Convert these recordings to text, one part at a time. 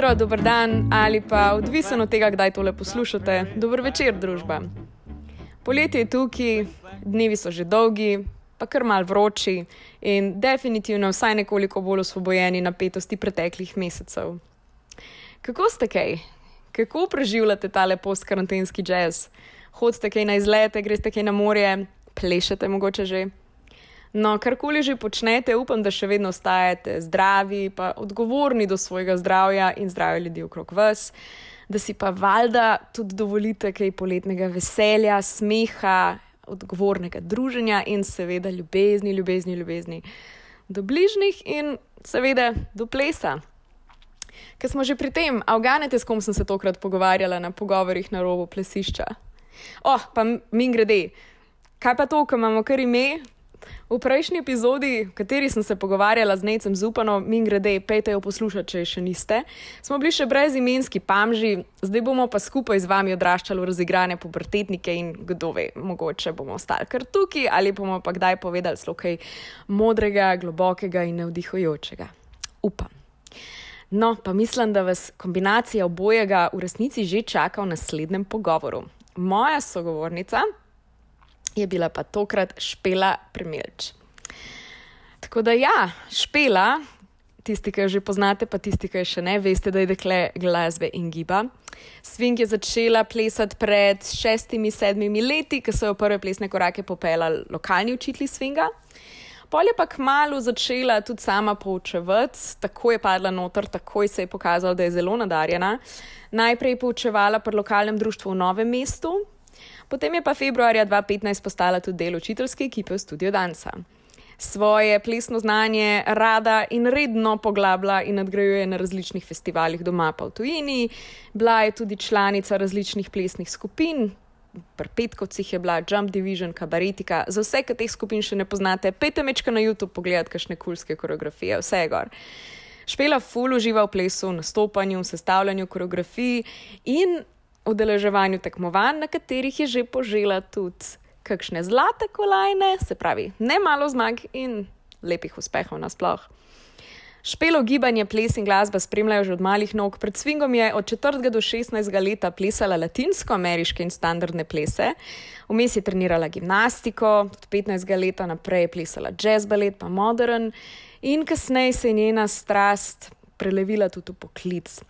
jutro, dober dan ali pa odvisno od tega, kdaj tole poslušate. Dobro večer, družba. Poletje je tukaj, dnevi so že dolgi, pa kar mal vroči in definitivno vsaj nekoliko bolj osvobojeni napetosti preteklih mesecev. Kako ste kaj? Kako preživljate tale post-karantenski jazz? Hodite kaj na izlete, greste kaj na morje, plešete mogoče že? No, karkoli že počnete, upam, da še vedno ostajate zdravi, pa odgovorni do svojega zdravja in zdravja ljudi okrog vas, da si pa valjda tudi dovolite kaj poletnega veselja, smeha, odgovornega druženja in seveda ljubezni, ljubezni, ljubezni do bližnjih in seveda do plesa. Ker smo že pri tem, avganete, s kom sem se tokrat pogovarjala na pogovorih na robu plesišča. Oh, pa mi grede, kaj pa to, ko imamo kar ime, V prejšnji epizodi, v kateri sem se pogovarjala z Necem Zupanom, mi grede, pejte jo poslušati, če še niste, smo bili še brezimenski pamži, zdaj bomo pa skupaj z vami odraščali v razigrane pubertetnike in kdo ve, mogoče bomo ostali kar tukaj ali bomo pa kdaj povedali zelo kaj modrega, globokega in navdihujočega. Upam. No, pa mislim, da vas kombinacija obojega v resnici že čaka v naslednjem pogovoru. Moja sogovornica, je bila pa tokrat špela Premelč. Tako da ja, špela, tisti, ki jo že poznate, pa tisti, ki jo še ne, veste, da je dekle glasbe in giba. Swing je začela plesati pred šestimi, sedmimi leti, ko so jo prve plesne korake popeljali lokalni učitelji swinga. Pol je pa kmalo začela tudi sama poučevati, tako je padla noter, takoj se je pokazalo, da je zelo nadarjena. Najprej je poučevala pri lokalnem društvu v Novem mestu, Potem je pa februarja 2015 postala tudi del učiteljske ekipe v studiu Dansa. Svoje plesno znanje rada in redno poglablja in nadgrajuje na različnih festivalih doma pa v tujini. Bila je tudi članica različnih plesnih skupin, pri petkovcih je bila Jump Division, kabaretika. Za vse, ki teh skupin še ne poznate, pejte mečka na YouTube pogledati kakšne kulske koreografije, vse je gor. Špela ful uživa v plesu, nastopanju, sestavljanju koreografij in udeleževanju tekmovanj, na katerih je že požela tudi kakšne zlate kolajne, se pravi, ne malo zmag in lepih uspehov nasploh. Špelo gibanje, ples in glasba spremljajo že od malih nog. Pred svingom je od 4. do 16. leta plesala latinsko-ameriške in standardne plese, vmes je trenirala gimnastiko, od 15. leta naprej je plesala jazz ballet, pa modern, in kasneje se je njena strast prelevila tudi v poklic.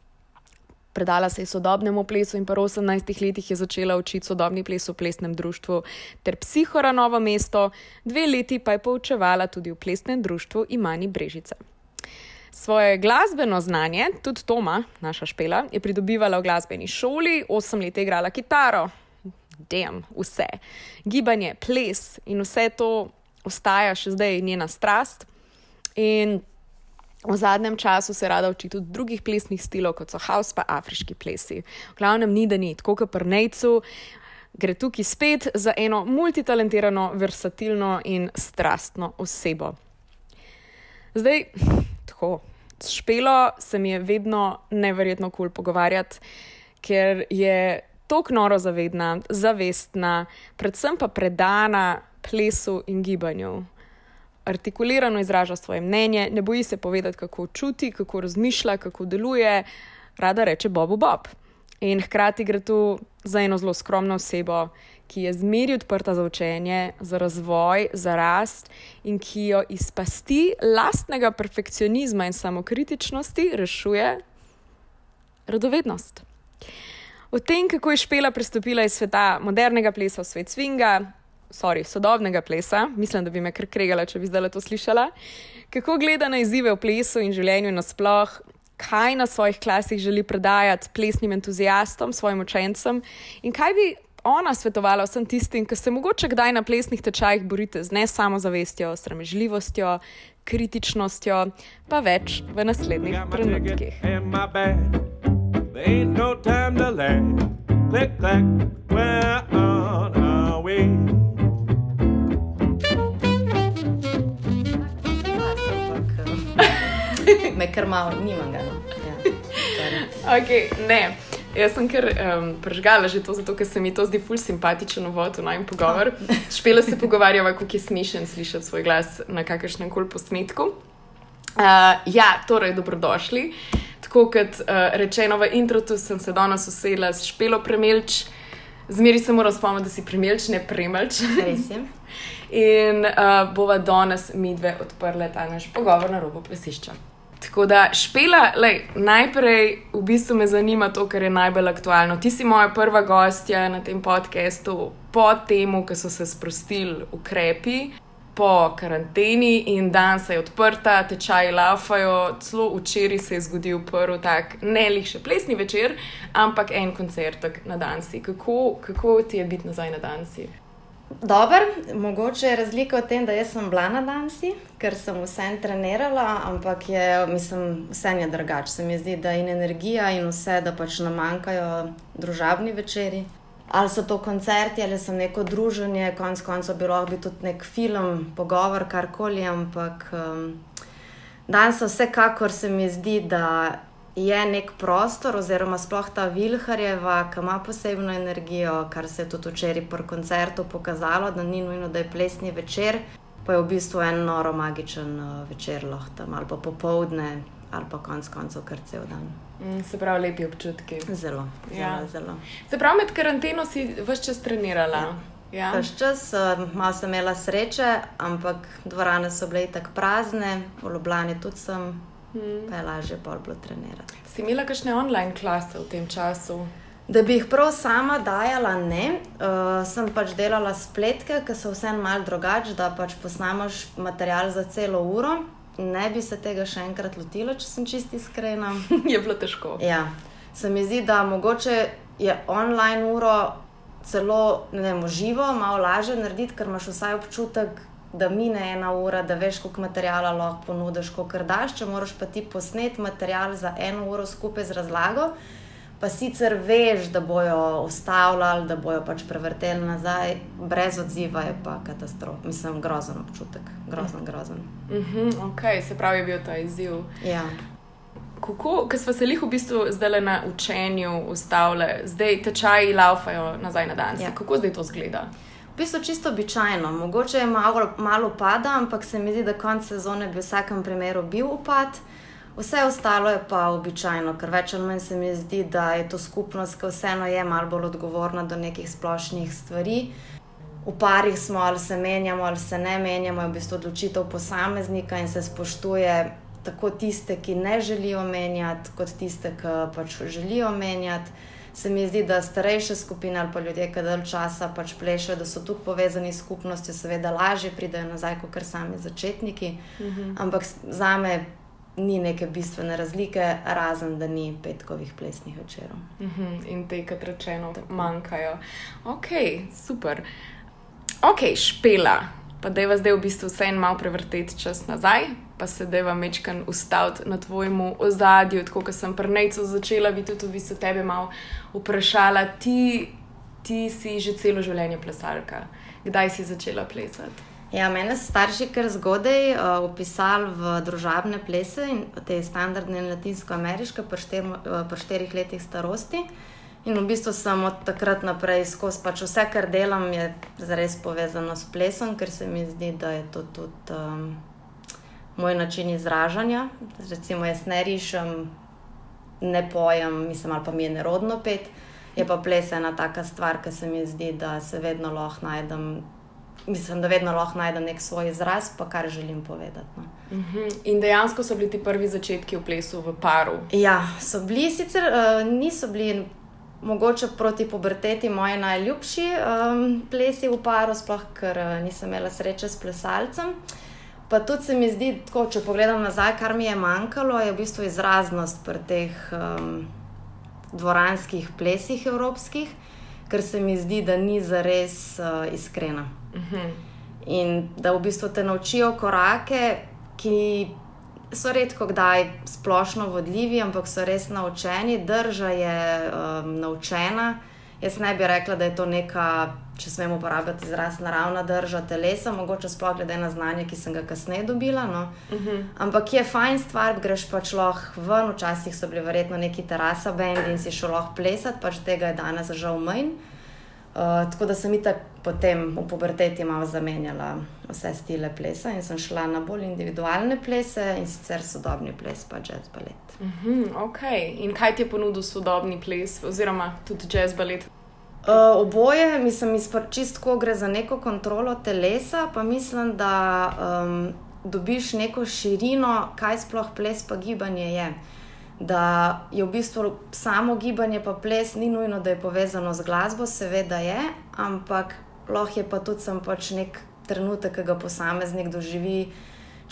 Predala se je sodobnemu plesu in pa v 18 letih je začela učiti sodobni ples v plesnem društvu ter psihora Novo mesto, dve leti pa je poučevala tudi v plesnem društvu Imani Brežice. Svoje glasbeno znanje, tudi Toma, naša špela, je pridobivala v glasbeni šoli, osem let je igrala kitaro, dem, vse. Gibanje, ples in vse to ostaja še zdaj njena strast. In V zadnjem času se rada uči tudi drugih plesnih stilov, kot so house pa afriški plesi. V glavnem ni da ni, tako kot pri Nejcu, gre tukaj spet za eno multitalentirano, versatilno in strastno osebo. Zdaj, tako, s špelo se mi je vedno neverjetno kul cool pogovarjati, ker je tako noro zavedna, zavestna, predvsem pa predana plesu in gibanju artikulirano izraža svoje mnenje, ne boji se povedati, kako čuti, kako razmišlja, kako deluje, rada reče Bobu Bob. In hkrati gre tu za eno zelo skromno osebo, ki je zmeri odprta za učenje, za razvoj, za rast in ki jo iz pasti lastnega perfekcionizma in samokritičnosti rešuje radovednost. O tem, kako je Špela pristopila iz sveta modernega plesa v svet swinga, sorry, sodobnega plesa, mislim, da bi me kar kregala, če bi zdaj to slišala, kako gleda na izzive v plesu in življenju nasploh, kaj na svojih klasih želi predajati plesnim entuzijastom, svojim učencem in kaj bi ona svetovala vsem tistim, ki se mogoče kdaj na plesnih tečajih borite z ne samo zavestjo, sramežljivostjo, kritičnostjo, pa več v naslednjih trenutkih. Ain't no time to land. Click, clack, we're on our way. Me kar malo, nimam ga. No. Ja, okay, ne. Jaz sem kar um, prežgala že to, zato ker se mi to zdi ful simpatičen uvod v najmen pogovor. Špela se pogovarjava, kako je smešen slišati svoj glas na kakršnem koli posnetku. Uh, ja, torej, dobrodošli. tako kot uh, rečeno v introtu, sem se danes usedla s špelo premelč. Zmeri se moram spomniti, da si premelč, ne premelč. Res je. In uh, bova danes mi dve odprle ta naš pogovor na robu plesišča. Tako da, špela, lej, najprej v bistvu me zanima to, kar je najbolj aktualno. Ti si moja prva gostja na tem podkastu, po tem, ko so se sprostili ukrepi, po karanteni in dan se je odprta, tečaji laufajo. Celo včeraj se je zgodil prvi tak, ne lih še plesni večer, ampak en koncert na dansi. Kako, kako ti je biti nazaj na dansi? Dober, mogoče je razlika v tem, da sem bila na dansi, ker sem vse trenirala, ampak je, mislim, vse je drugače. Se mi zdi, da in energija in vse, da pač nam manjkajo družabni večeri. Ali so to koncerti, ali so neko druženje, konec koncev bi lahko bil tudi nek film, pogovor, karkoli, ampak um, danes vsekakor se mi zdi, da je nek prostor, oziroma sploh ta Vilharjeva, ki ima posebno energijo, kar se je tudi včeraj po koncertu pokazalo, da ni nujno, da je plesni večer, pa je v bistvu en noro magičen uh, večer, lahko tam ali pa popovdne, ali pa konc koncev kar cel dan. Mm, se pravi, lepi občutki. Zelo, ja. zelo, zelo. Se pravi, med karanteno si vse čas trenirala. Ja. Ja. Čas, uh, malo sem imela sreče, ampak dvorane so bile tako prazne, v Ljubljani tudi sem, hmm. pa je lažje bolj bilo trenirati. Si imela kakšne online klase v tem času? Da bi jih prav sama dajala, ne. Uh, sem pač delala spletke, ki so vseeno malo drugačne, da pač posnamaš material za celo uro. Ne bi se tega še enkrat lotila, če sem čisti iskrena. je bilo težko. Ja. Se mi zdi, da mogoče je online uro celo ne vem, živo, malo lažje narediti, ker imaš vsaj občutek, da mine ena ura, da veš, koliko materijala lahko ponudiš, koliko daš, če moraš pa ti posneti material za eno uro skupaj z razlago. Pa sicer veš, da bojo ustavljali, da bojo pač prevrteli nazaj, brez odziva je pa katastrofa. Mislim, grozen občutek, grozen, grozen. Uh mhm, -huh, ok, se pravi, je bil ta izziv. Ja. Kako, ker smo se jih v bistvu zdaj na učenju ustavili, zdaj tečaji laufajo nazaj na dan. Ja. Kako zdaj to zgleda? Bistvu čisto običajno. Mogoče je malo, malo upada, ampak se mi zdi, da konec sezone bi v vsakem primeru bil upad. Vse ostalo je pa običajno, ker več ali manj se mi zdi, da je to skupnost, ki vseeno je malo bolj odgovorna do nekih splošnih stvari. V parih smo ali se menjamo ali se ne menjamo, je v bistvu odločitev posameznika in se spoštuje tako tiste, ki ne želijo menjati, kot tiste, ki pač želijo menjati se mi zdi, da starejše skupine ali pa ljudje, ki dalj časa pač plešajo, da so tu povezani s skupnostjo, seveda lažje pridejo nazaj, kot sami začetniki. Uh mhm. -huh. Ampak za me ni neke bistvene razlike, razen da ni petkovih plesnih večerov. Uh mhm, -huh. In te, kot rečeno, Tako. manjkajo. Ok, super. Ok, špela. Pa da je vas zdaj v bistvu vse en malo prevrteti čas nazaj, pa se da vam večkrat ustaviti na tvojemu ozadju. Tako kot sem prnejco začela, bi tudi vi se tebe malo vprašala. Ti, ti si že celo življenje plesalka. Kdaj si začela plesati? Ja, mene so starši kar zgodaj uh, upisali v družabne plese in te standardne latinsko-ameriške, po uh, štirih letih starosti. In v bistvu sem od takrat naprej skozi pač vse, kar delam, je zares povezano s plesom, ker se mi zdi, da je to tudi. Um, moj način izražanja. Recimo, jaz ne rišem, ne pojem, mislim, ali pa mi je nerodno pet. Je pa ples ena taka stvar, ki se mi zdi, da se vedno lahko najdem. Mislim, da vedno lahko najdem nek svoj izraz, pa kar želim povedati. No. Uh mhm. -huh. In dejansko so bili ti prvi začetki v plesu v paru? Ja, so bili sicer, uh, niso bili mogoče proti puberteti moji najljubši um, plesi v paru, sploh ker uh, nisem imela sreče s plesalcem. Uh, Pa tudi se mi zdi, tako, če pogledam nazaj, kar mi je manjkalo, je v bistvu izraznost pri teh um, dvoranskih plesih evropskih, ker se mi zdi, da ni zares uh, iskrena. Uh mhm. -huh. In da v bistvu te naučijo korake, ki so redko kdaj splošno vodljivi, ampak so res naučeni, drža je um, naučena. Jaz ne bi rekla, da je to neka če smemo uporabljati izraz naravna drža telesa, mogoče sploh glede na znanje, ki sem ga kasneje dobila. No. Uh mhm. -huh. Ampak je fajn stvar, greš pač lahko ven, včasih so bili verjetno neki terasa bendi in si šel lahko plesati, pač tega je danes žal manj. Uh, tako da sem itak potem v puberteti malo zamenjala vse stile plesa in sem šla na bolj individualne plese in sicer sodobni ples, pa jazz balet. Uh -huh, ok, in kaj ti je ponudil sodobni ples, oziroma tudi jazz balet? Uh, oboje, mislim, čistko gre za neko kontrolo telesa, pa mislim, da um, dobiš neko širino, kaj sploh ples pa gibanje je. Da je v bistvu samo gibanje, pa ples, ni nujno, da je povezano z glasbo, seveda je, ampak lahko je pa tudi sem pač nek trenutek, ki ga posameznik doživi,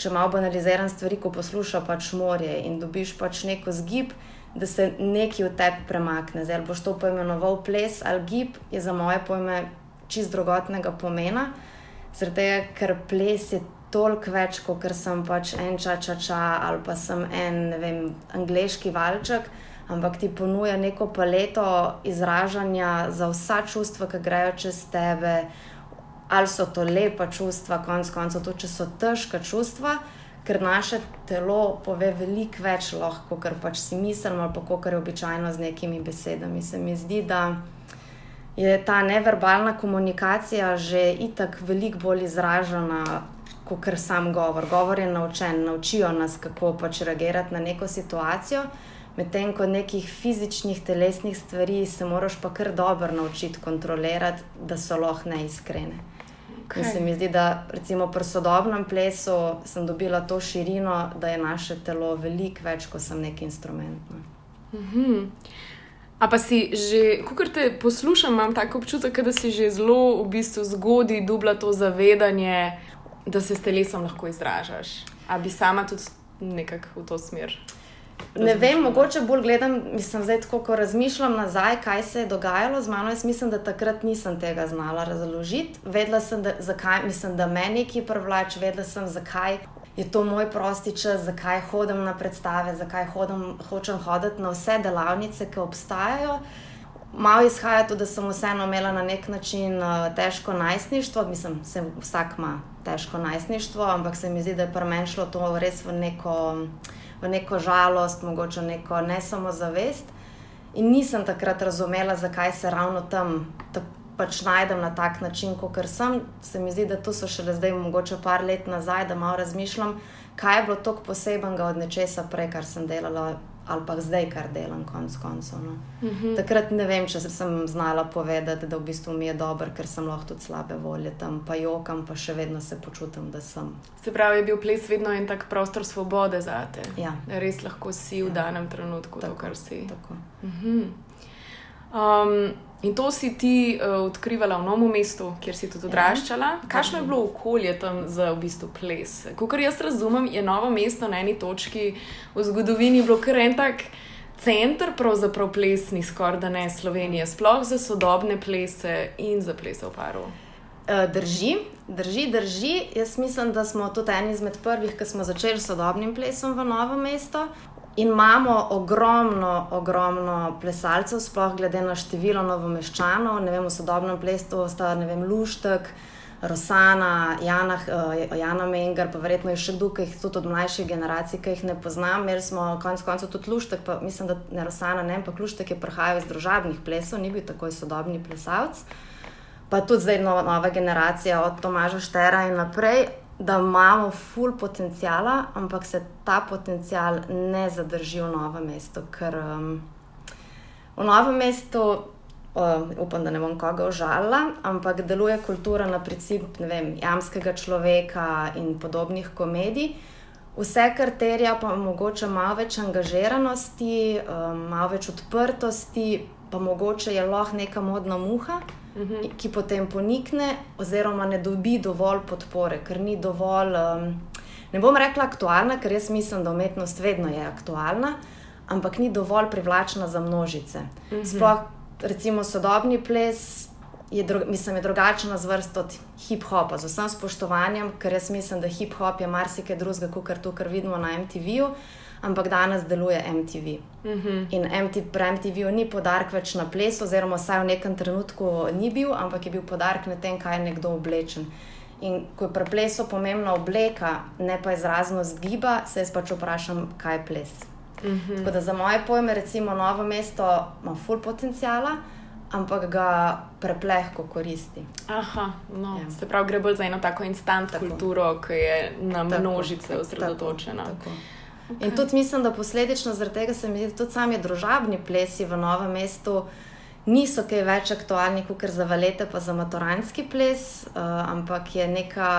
če malo banaliziran stvari, ko posluša pač morje in dobiš pač neko zgib da se nekaj v tebi premakne. Zdaj, boš to poimenoval ples ali gib, je za moje pojme čist drugotnega pomena. Zdaj, ker ples je toliko več, kot sem pač en čačača ali pa sem en, ne vem, angliški valček. Ampak ti ponuja neko paleto izražanja za vsa čustva, ki grejo čez tebe, ali so to lepa čustva, konc koncev, tudi če so težka čustva ker naše telo pove veliko več, lahko, kar pač si mislimo, ali pa kar je običajno z nekimi besedami. Se mi zdi, da je ta neverbalna komunikacija že itak veliko bolj izražena. Kot sam govor. Govor je naučen, naučijo nas, kako pač reagirati na neko situacijo, medtem ko nekih fizičnih, telesnih stvari se moraš pa kar dobro naučiti kontrolirati, da so lahko neiskrene. Okay. Se mi zdi, da recimo pri sodobnem plesu sem dobila to širino, da je naše telo veliko več kot sem neki instrument. No. Mm -hmm. A pa si že, ko te poslušam, imam tako občutek, da si že zelo v bistvu zgodaj dubla to zavedanje, da se s telesom lahko izražaš. A bi sama tudi nekako v to smer? Ne vem, mogoče bolj gledam, mislim, zdaj, tako, ko razmišljam nazaj, kaj se je dogajalo z mano. Jaz mislim, da takrat nisem tega znala razložiti. Vedela sem, da, zakaj, mislim, da me nekaj privlač, vedela sem, zakaj je to moj prosti čas, zakaj hodim na predstave, zakaj hodim, hočem hoditi na vse delavnice, ki obstajajo. Malo izhaja tudi, da sem vseeno imela na nek način uh, težko najstništvo, mislim, vsak ima težko najstništvo, ampak se mi zdi, da je pri meni šlo to res v neko. V neko žalost, mogoče neko ne samo zavest. In nisem takrat razumela, zakaj se ravno tam pač najdem na tak način, kot sem. Se mi zdi, da to so šele zdaj, mogoče par let nazaj, da malo razmišljam, kaj je bilo tako posebenega od nečesa prej, kar sem delala ali pa zdaj, kar delam, konc koncev. No. Mm -hmm. Takrat ne vem, če sem znala povedati, da v bistvu mi je dobro, ker sem lahko tudi slabe volje tam, pa jokam, pa še vedno se počutim, da sem. Se pravi, je bil ples vedno en tak prostor svobode za te. Ja. Res lahko si v ja. danem trenutku tako, to, kar si. Tako. Mm -hmm. Um, In to si ti uh, odkrivala v novem mestu, kjer si tudi ja. odraščala. Ja. Kakšno je bilo okolje tam za v bistvu ples? Kot jaz razumem, je novo mesto na eni točki v zgodovini bilo kar en tak center, pravzaprav plesni, skoraj da ne Slovenije, sploh za sodobne plese in za plese v paru. Eh, drži, drži, drži. Jaz mislim, da smo tudi eni izmed prvih, ki smo začeli s sodobnim plesom v novem mestu. In imamo ogromno, ogromno plesalcev, sploh glede na število novomeščanov. Ne vem, v sodobnem plesu sta vem, Luštek, Rosana, Jana, uh, Jana Menger, pa verjetno še kdo, ki jih tudi od mlajših generacij, ki jih ne poznam. Imeli smo konec koncev tudi Luštek, pa mislim, da ne Rosana, ne pa Luštek je prihajal iz družabnih plesov, ni bil takoj sodobni plesalec. Pa tudi zdaj nova, nova generacija od Tomaža Štera in naprej da imamo full potencijala, ampak se ta potencijal ne zadrži v novem mestu. Ker um, v novem mestu, um, upam, da ne bom koga užalila, ampak deluje kultura na princip vem, jamskega človeka in podobnih komedij. Vse, kar terja, pa mogoče malo več angažiranosti, um, malo več odprtosti, pa mogoče je lahko neka modna muha. -hmm. ki potem ponikne, oziroma ne dobi dovolj podpore, ker ni dovolj. Um, ne bom rekla aktualna, ker jaz mislim, da umetnost vedno je aktualna, ampak ni dovolj privlačna za množice. Mm -hmm. Sploh, recimo, sodobni ples. Je, dru mislim, je drugačen zvrst od hip-hopa, z vsem spoštovanjem, ker jaz mislim, da hip-hop je marsikaj drugega, kot to, kar vidimo na MTV-ju ampak danes deluje MTV. Mm -hmm. In MTV, pri MTV-ju ni podarek več na ples, oziroma vsaj v nekem trenutku ni bil, ampak je bil podarek na tem, kaj je nekdo oblečen. In ko je pri plesu pomembna obleka, ne pa izraznost giba, se jaz pač vprašam, kaj je ples. Mm -hmm. Tako da za moje pojme, recimo, novo mesto ima full potencijala. ampak ga preplehko koristi. Aha, no. ja. se pravi, gre bolj za eno tako instant tako. kulturo, ki je na množice osredotočena. Tako, tako. Okay. In tudi mislim, da posledično zaradi tega se mi zdi, da tudi sami družabni plesi v novem mestu niso kaj več aktualni kot za valete, pa za maturanski ples, uh, ampak je neka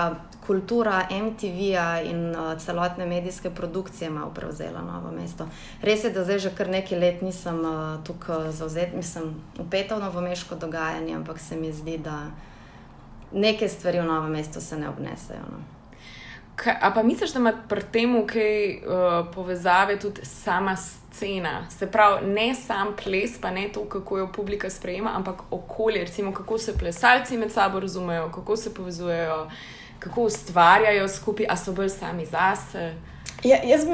kultura MTV-ja in uh, celotne medijske produkcije malo prevzela novo mesto. Res je, da zdaj že kar nekaj let nisem uh, tukaj zauzet, mislim, upeta v novomeško dogajanje, ampak se mi zdi, da neke stvari v novem mestu se ne obnesejo. No. A pa misliš, da ima pri tem kaj uh, povezave tudi sama scena? Se pravi, ne sam ples, pa ne to, kako jo publika sprejema, ampak okolje, recimo, kako se plesalci med sabo razumejo, kako se povezujejo, kako ustvarjajo skupaj, a so bolj sami zase. Ja, jaz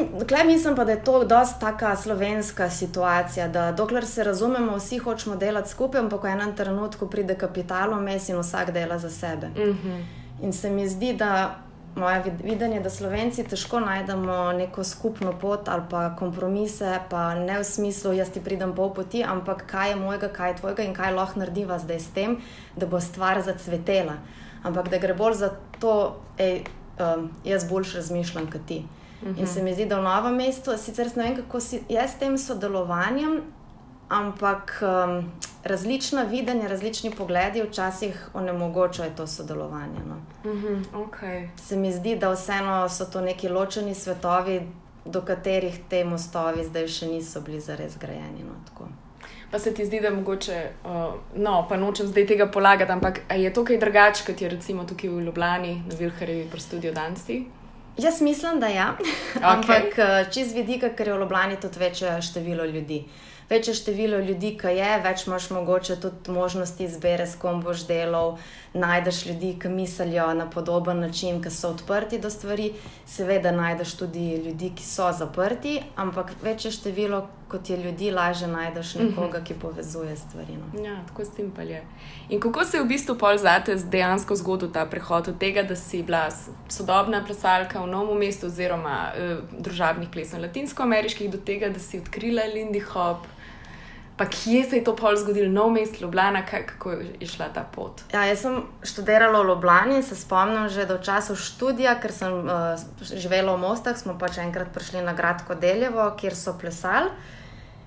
mislim, pa, da je to dosta taka slovenska situacija, da dokler se razumemo, vsi hočemo delati skupaj, ampak v enem trenutku pride kapital vmes in vsak dela za sebe. Mm -hmm. In se mi zdi, da moje videnje, da Slovenci težko najdemo neko skupno pot ali pa kompromise, pa ne v smislu, jaz ti pridem pol poti, ampak kaj je mojega, kaj je tvojega in kaj lahko narediva zdaj s tem, da bo stvar zacvetela. Ampak da gre bolj za to, da um, jaz boljš razmišljam kot ti. Uh -huh. In se mi zdi, da v novem mestu, sicer ne vem, kako si jaz s tem sodelovanjem, ampak um, različna videnja, različni pogledi včasih onemogočajo to sodelovanje. No. Mm -hmm, okay. Se mi zdi, da vseeno so to neki ločeni svetovi, do katerih te mostovi zdaj še niso bili zares grajeni. No, pa se ti zdi, da mogoče, uh, no, pa nočem zdaj tega polagati, ampak je to kaj drugače, kot je recimo tukaj v Ljubljani, na Vilharjevi, pri studiu Danci? Jaz mislim, da ja, okay. ampak uh, čez vidika, ker je v Ljubljani tudi večje število ljudi. Uh, večje število ljudi, ki je, več imaš mogoče tudi možnosti izbire, s kom boš delal. Najdeš ljudi, ki mislijo na podoben način, ki so odprti do stvari, seveda najdeš tudi ljudi, ki so zaprti, ampak večje število, kot je ljudi, lažje najdeš mhm. nekoga, ki povezuje stvari. No. Ja, tako simpel je. In kako se je v bistvu pol zate dejansko zgodil ta prehod od tega, da si bila sodobna plesalka v novem mestu, oziroma eh, družabnih plesov latinsko-ameriških, do tega, da si odkrila Lindy Hop. Pa kje se je to pol zgodilo, nov mest, Ljubljana, kako je šla ta pot? Ja, jaz sem študirala v Ljubljani in se spomnim že do časa študija, ker sem uh, živela v Mostah, smo pač enkrat prišli na Gradko Deljevo, kjer so plesali.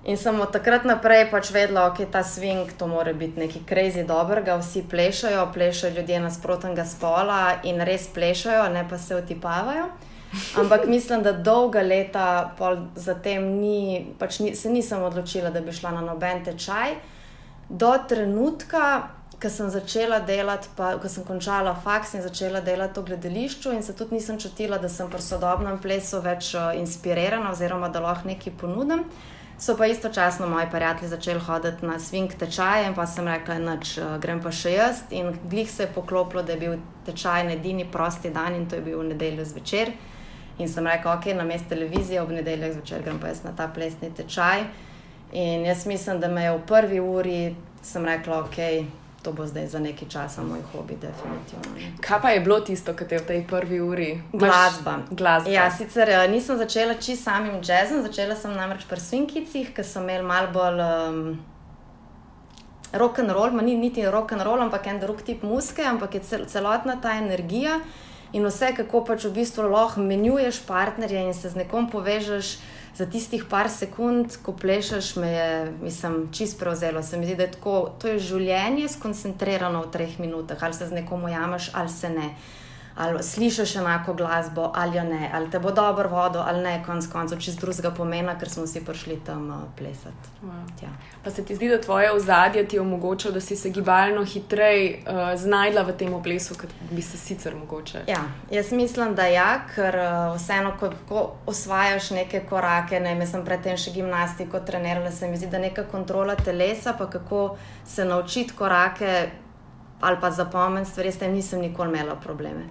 In sem od takrat naprej pač vedela, da okay, je ta swing, to mora biti nekaj crazy dobrega, vsi plešajo, plešajo ljudje nasprotnega spola in res plešajo, ne pa se otipavajo. Ampak mislim, da dolga leta zatem ni, pač ni, se nisem odločila, da bi šla na noben tečaj. Do trenutka, ko sem začela delati, pa ko sem končala faks in začela delati v gledališču, in se tudi nisem čutila, da sem pri sodobnem plesu več uh, inspirirana oziroma da lahko nekaj ponudim. So pa istočasno moji prijatelji začeli hoditi na swing tečaje, in pa sem rekla, da uh, eh, grem pa še jaz. In glih se je poklopilo, da je bil tečaj na edini prosti dan in to je bil v nedeljo zvečer. In sem rekel, ok, na mestu televizije ob nedeljah zvečer grem pa jaz na ta plesni tečaj. In jaz mislim, da me je v prvi uri, sem rekla, ok, to bo zdaj za nekaj časa moj hobi, definitivno. Kaj pa je bilo tisto, kar te je v tej prvi uri? Glasba. Glasba. Ja, sicer eh, nisem začela čisto samim jazzom, začela sem namreč pri svinkicih, ki so imeli mal bolj. Um, Rock and roll, ni niti rock and roll, ampak en drug tip muske, ampak je cel, celotna ta energija, in vse, kako pač v bistvu lahko menjuješ partnerja in se z nekom povežeš za tistih par sekund, ko plešeš, me je, mislim, čist prevzelo. Se mi zdi, da je tako, to je življenje skoncentrirano v treh minutah, ali se z nekom ujameš, ali se ne ali slišiš enako glasbo, ali ne, ali te bo dobro vodo, ali ne, konc koncev, čez drugega pomena, ker smo vsi prišli tam uh, plesati. Wow. Pa se ti zdi, da tvoje ozadje ti omogoča, da si se gibalno hitreje uh, znajdla v tem plesu, kot bi se sicer mogoče? Ja, jaz mislim, da ja, ker uh, vseeno, ko, ko osvajaš neke korake, ne, jaz sem predtem še gimnastiko trenirala, se mi zdi, da neka kontrola telesa, pa kako se naučiti korake ali pa zapomniti stvari, s tem nisem nikoli imela probleme.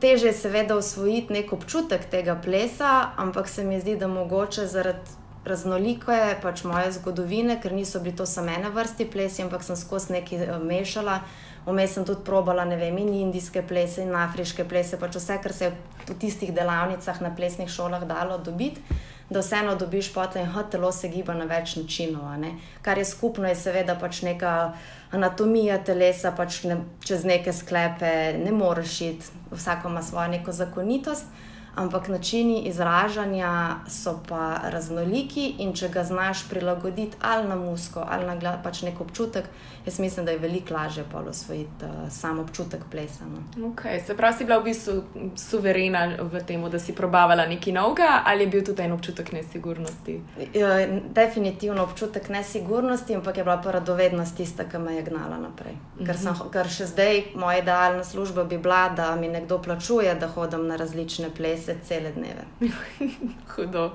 Teže je seveda usvojiti nek občutek tega plesa, ampak se mi zdi, da mogoče zaradi raznolike pač moje zgodovine, ker niso bili to samo ene vrsti plesi, ampak sem skozi nekaj eh, mešala. Vmes sem tudi probala, ne vem, in indijske plese, in afriške plese, pač vse, kar se je v tistih delavnicah na plesnih šolah dalo dobiti, da vseeno dobiš potem, da telo se giba na več načinov. Kar je skupno, je seveda pač neka anatomija telesa, pač ne, čez neke sklepe ne moreš iti, vsako ima svojo neko zakonitost ampak načini izražanja so pa raznoliki in če ga znaš prilagoditi ali na musko ali na pač nek občutek, jaz mislim, da je veliko lažje pa osvojiti uh, sam občutek plesa. No. Okay, se pravi, si bila v bistvu suverena v tem, da si probavala nekaj novega ali je bil tudi en občutek nesigurnosti? Ja, definitivno občutek nesigurnosti, ampak je bila pa radovednost tista, ki me je gnala naprej. Ker, sem, mhm. ker še zdaj moja idealna služba bi bila, da mi nekdo plačuje, da hodim na različne plese se cele dneve. Hudo.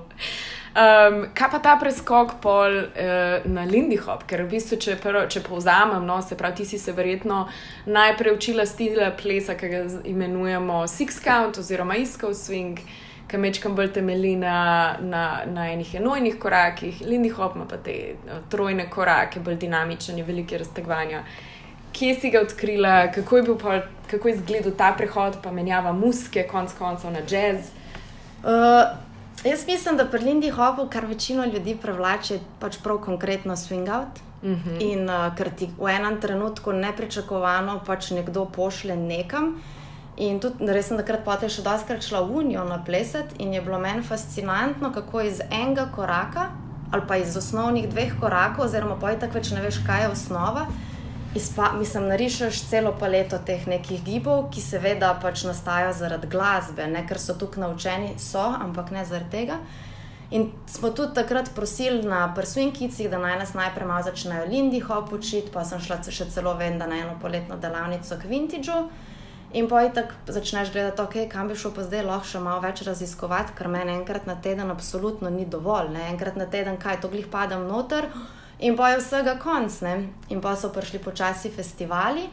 Um, kaj pa ta preskok pol uh, na Lindy Hop, ker v bistvu, če, če povzamem, no, se pravi, ti si se verjetno najprej učila stila plesa, ki ga imenujemo Six Count oziroma Iskov Swing, ki mečkam bolj temelji na, na, na enih enojnih korakih, Lindy Hop ima pa te uh, trojne korake, bolj dinamične, velike raztegovanja. Kje si ga odkrila, kako je bil pol kako je izgledal ta prehod, pa menjava muske, konc koncev na jazz? Uh, jaz mislim, da pri Lindy Hopu, kar večino ljudi privlači, pač prav konkretno swing out. Uh mhm. -huh. In uh, ker ti v enem trenutku nepričakovano pač nekdo pošle nekam. In tudi, res sem takrat potem še doskrat šla v Unijo na pleset in je bilo meni fascinantno, kako iz enega koraka ali pa iz osnovnih dveh korakov, oziroma pojtak več ne veš, kaj je osnova izpa, mislim, narišeš celo paleto teh nekih gibov, ki seveda pač nastajajo zaradi glasbe, ne ker so tukaj naučeni, so, ampak ne zaradi tega. In smo tudi takrat prosili na prsvinkicih, da naj nas najprej malo začnejo Lindy Hop učiti, pa sem šla še celo ven na eno poletno delavnico k Vintageu. In pa tako začneš gledati, okay, kam bi šel pa zdaj lahko še malo več raziskovati, ker meni enkrat na teden absolutno ni dovolj. Ne? Enkrat na teden, kaj to glih padem noter. In pa je vsega konc, ne? in pa so prišli počasi festivali,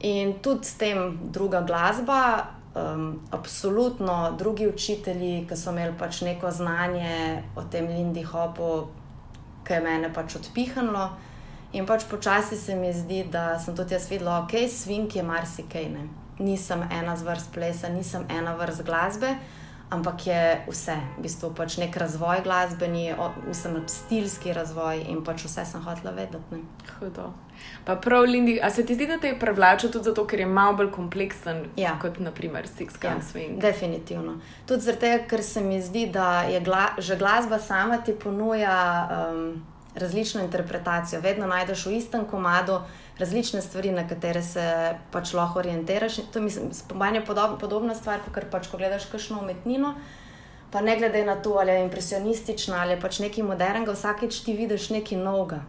in tudi s tem druga glasba, um, absolutno drugi učitelji, ki so imeli pač neko znanje o tem Lindy Hopu, ki je mene pač odpihnilo. In pač počasi se mi zdi, da sem tudi jaz videla, ok, svink je marsikaj. Ne? Nisem ena vrst plesa, nisem ena vrst glasbe ampak je vse, v bistvu pač nek razvoj glasbeni, mislim, stilski razvoj in pač vse sem hotela vedeti. Hudo. Pa prav, Lindy, a se ti zdi, da te je privlačil tudi zato, ker je malo bolj kompleksen ja. kot naprimer Six Gun ja, Swing? Definitivno. Tudi zato, ker se mi zdi, da je gla že glasba sama ti ponuja um, različno interpretacijo. Vedno najdeš v istem komadu različne stvari, na katere se pač lahko orientiraš. To mislim, je podob, podobna stvar, kot pač, ko gledaš kakšno umetnino. Pa ne glede na to, ali je impresionistična ali pač nekaj modernega, vsakeč ti vidiš nekaj novega.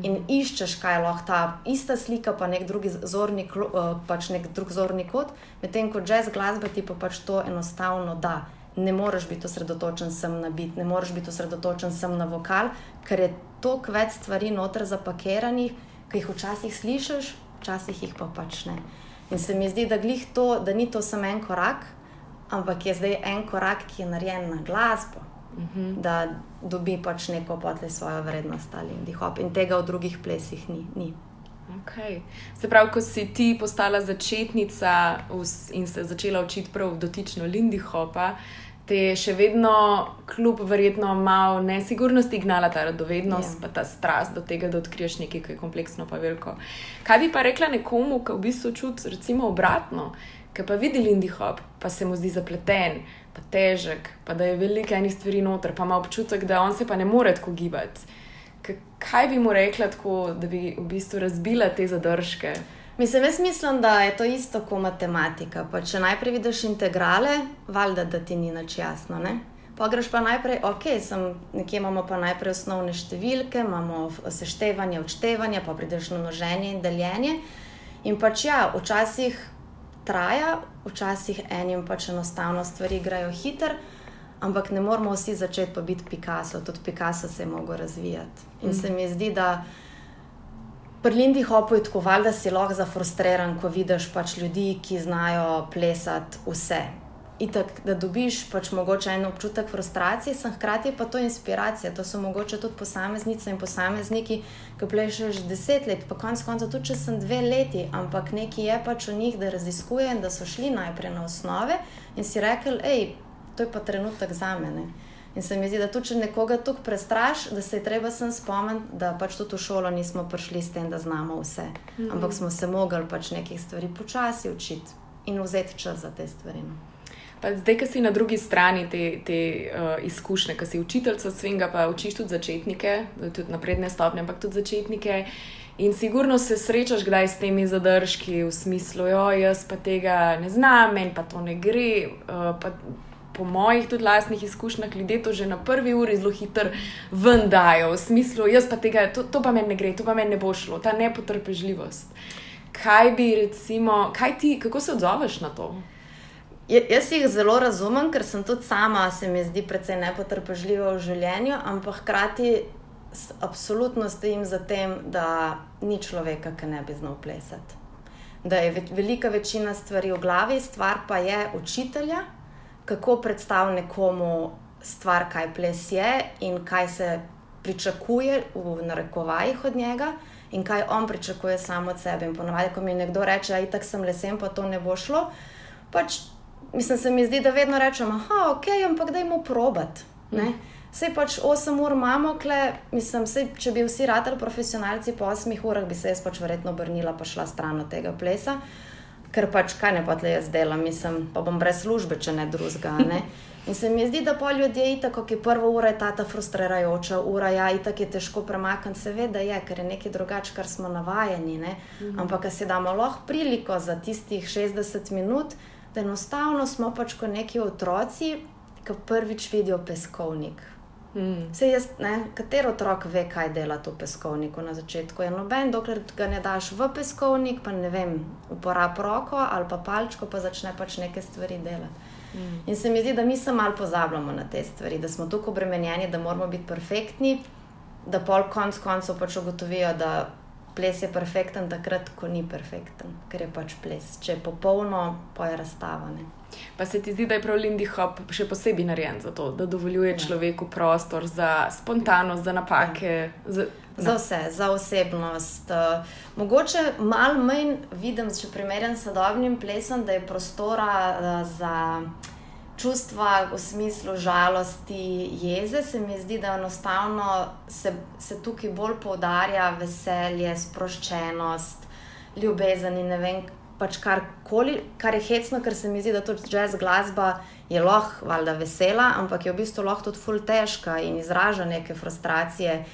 In mhm. iščeš, kaj lahko ta ista slika, pa nek drugi zorni, eh, pač nek drug zorni kot, medtem ko jazz glasba ti pa pač to enostavno da. Ne moreš biti osredotočen sem na bit, ne moreš biti osredotočen sem na vokal, ker je toliko več stvari noter zapakiranih, ki jih včasih slišiš, včasih jih pa pač ne. In se mi zdi, da, to, da ni to samo en korak, ampak je zdaj en korak, ki je narejen na glasbo, uh mhm. -huh. da dobi pač neko potle svojo vrednost ali indihop. In tega v drugih plesih ni. ni. Okay. Se pravi, ko si ti postala začetnica in se začela učiti prav dotično Lindy Hopa, te je še vedno, kljub verjetno malo nesigurnosti, gnala ta radovednost, ja. pa ta strast do tega, da odkriješ nekaj, kar je kompleksno, pa veliko. Kaj bi pa rekla nekomu, ki v bistvu čuti, recimo, obratno, ki pa vidi Lindy Hop, pa se mu zdi zapleten, pa težek, pa da je veliko enih stvari noter, pa ima občutek, da on se pa ne more tako gibati. Kaj bi mu rekla, tako, da bi v bistvu razbila te zadržke? Mislim, jaz mislim, da je to isto kot matematika. Pa če najprej vidiš integrale, valjda, da ti ni nič jasno. Ne? Pa greš pa najprej, ok, sem, nekje imamo pa najprej osnovne številke, imamo seštevanje, odštevanje, pa prideš na množenje in deljenje. In pač ja, včasih traja, včasih enim pač enostavno stvari grejo hiter, ampak ne moramo vsi začeti pa biti Picasso, tudi Picasso se je mogel razvijati. In mm. se mi zdi, da. Pri Lindy Hopu je tako, valjda si lahko zafrustriran, ko vidiš pač ljudi, ki znajo plesati vse. Itak, da dobiš pač mogoče en občutek frustracije, sem hkrati pa to inspiracija. To so mogoče tudi posameznice in posamezniki, ki plešajo že deset let, pa konec konca tudi če sem dve leti, ampak nekaj je pač v njih, da raziskujejo in da so šli najprej na osnove in si rekel, hej, to je pa trenutek za mene. In se mi zdi, da tudi če nekoga tukaj prestraš, da se je treba sem spomniti, da pač tudi v šolo nismo prišli s tem, da znamo vse. Mm -hmm. Ampak smo se mogli pač nekih stvari počasi učiti in vzeti čas za te stvari. No. Pa zdaj, ki si na drugi strani te, te uh, izkušnje, ki si učiteljica svinga, pa učiš tudi začetnike, tudi napredne stopnje, ampak tudi začetnike. In sigurno se srečaš kdaj s temi zadržki, v smislu, da jaz pa tega ne znam, meni pa to ne gre. Uh, po mojih tudi lastnih izkušnjah, ljudje to že na prvi uri zelo hitro vendajo, v smislu, jaz pa tega, to, to pa meni ne gre, to pa meni ne bo šlo, ta nepotrpežljivost. Kaj bi, recimo, kaj ti, kako se odzoveš na to? Ja, jaz jih zelo razumem, ker sem tudi sama, se mi zdi, precej nepotrpežljiva v življenju, ampak hkrati absolutno stojim za tem, da ni človeka, ki ne bi znal plesati. Da je velika večina stvari v glavi, stvar pa je učitelja, kako predstaviti nekomu stvar, kaj ples je in kaj se pričakuje v narekovajih od njega. In kaj on pričakuje samo od sebe. In ponovadi, ko mi nekdo reče, da je tako sem lesen, pa to ne bo šlo, pač mislim, se mi zdi, da vedno rečemo, da ok, ampak da jim probat. Mm. pač 8 ur imamo, kle, mislim, sej, če bi vsi radili profesionalci po 8 urah, bi se jaz pač verjetno obrnila in šla stran od tega plesa ker pač kaj ne pa tle jaz delam, mislim, pa bom brez službe, če ne drugega. In se mi zdi, da po ljudje je tako, ki prva ura je ta ta frustrirajoča ura, ja, itak je težko premakniti, seveda je, ker je nekaj drugače, kar smo navajeni. Ne? Mhm. Ampak, se damo lahko priliko za tistih 60 minut, da enostavno smo pač kot neki otroci, ki prvič vidijo peskovnik. Mm. Se jaz, ne, katero otrok ve, kaj dela to peskovniku na začetku? Je noben, dokler ga ne daš v peskovnik, pa ne vem, uporab roko ali pa palčko, pa začne pač neke stvari delati. Mm. In se mi zdi, da mi se malo pozabljamo na te stvari, da smo tako obremenjeni, da moramo biti perfektni, da pol konc koncev pač ugotovijo, da ples je perfekten takrat, ko ni perfekten, ker je pač ples. Če je popolno, pa je razstavane. Pa se ti zdi, da je prav Lindy Hop še posebej narejen za to, da dovoljuje ja. človeku prostor za spontanost, za napake. Ja. Za, za vse, za osebnost. Uh, mogoče malo manj vidim, če primerjam s sodobnim plesom, da je prostora uh, za čustva v smislu žalosti, jeze. Se mi zdi, da enostavno se, se tukaj bolj poudarja veselje, sproščenost, ljubezen in ne vem pač karkoli, kar je hecno, ker se mi zdi, da tudi jazz glasba je lahko, valjda, vesela, ampak je v bistvu lahko tudi ful težka in izraža neke frustracije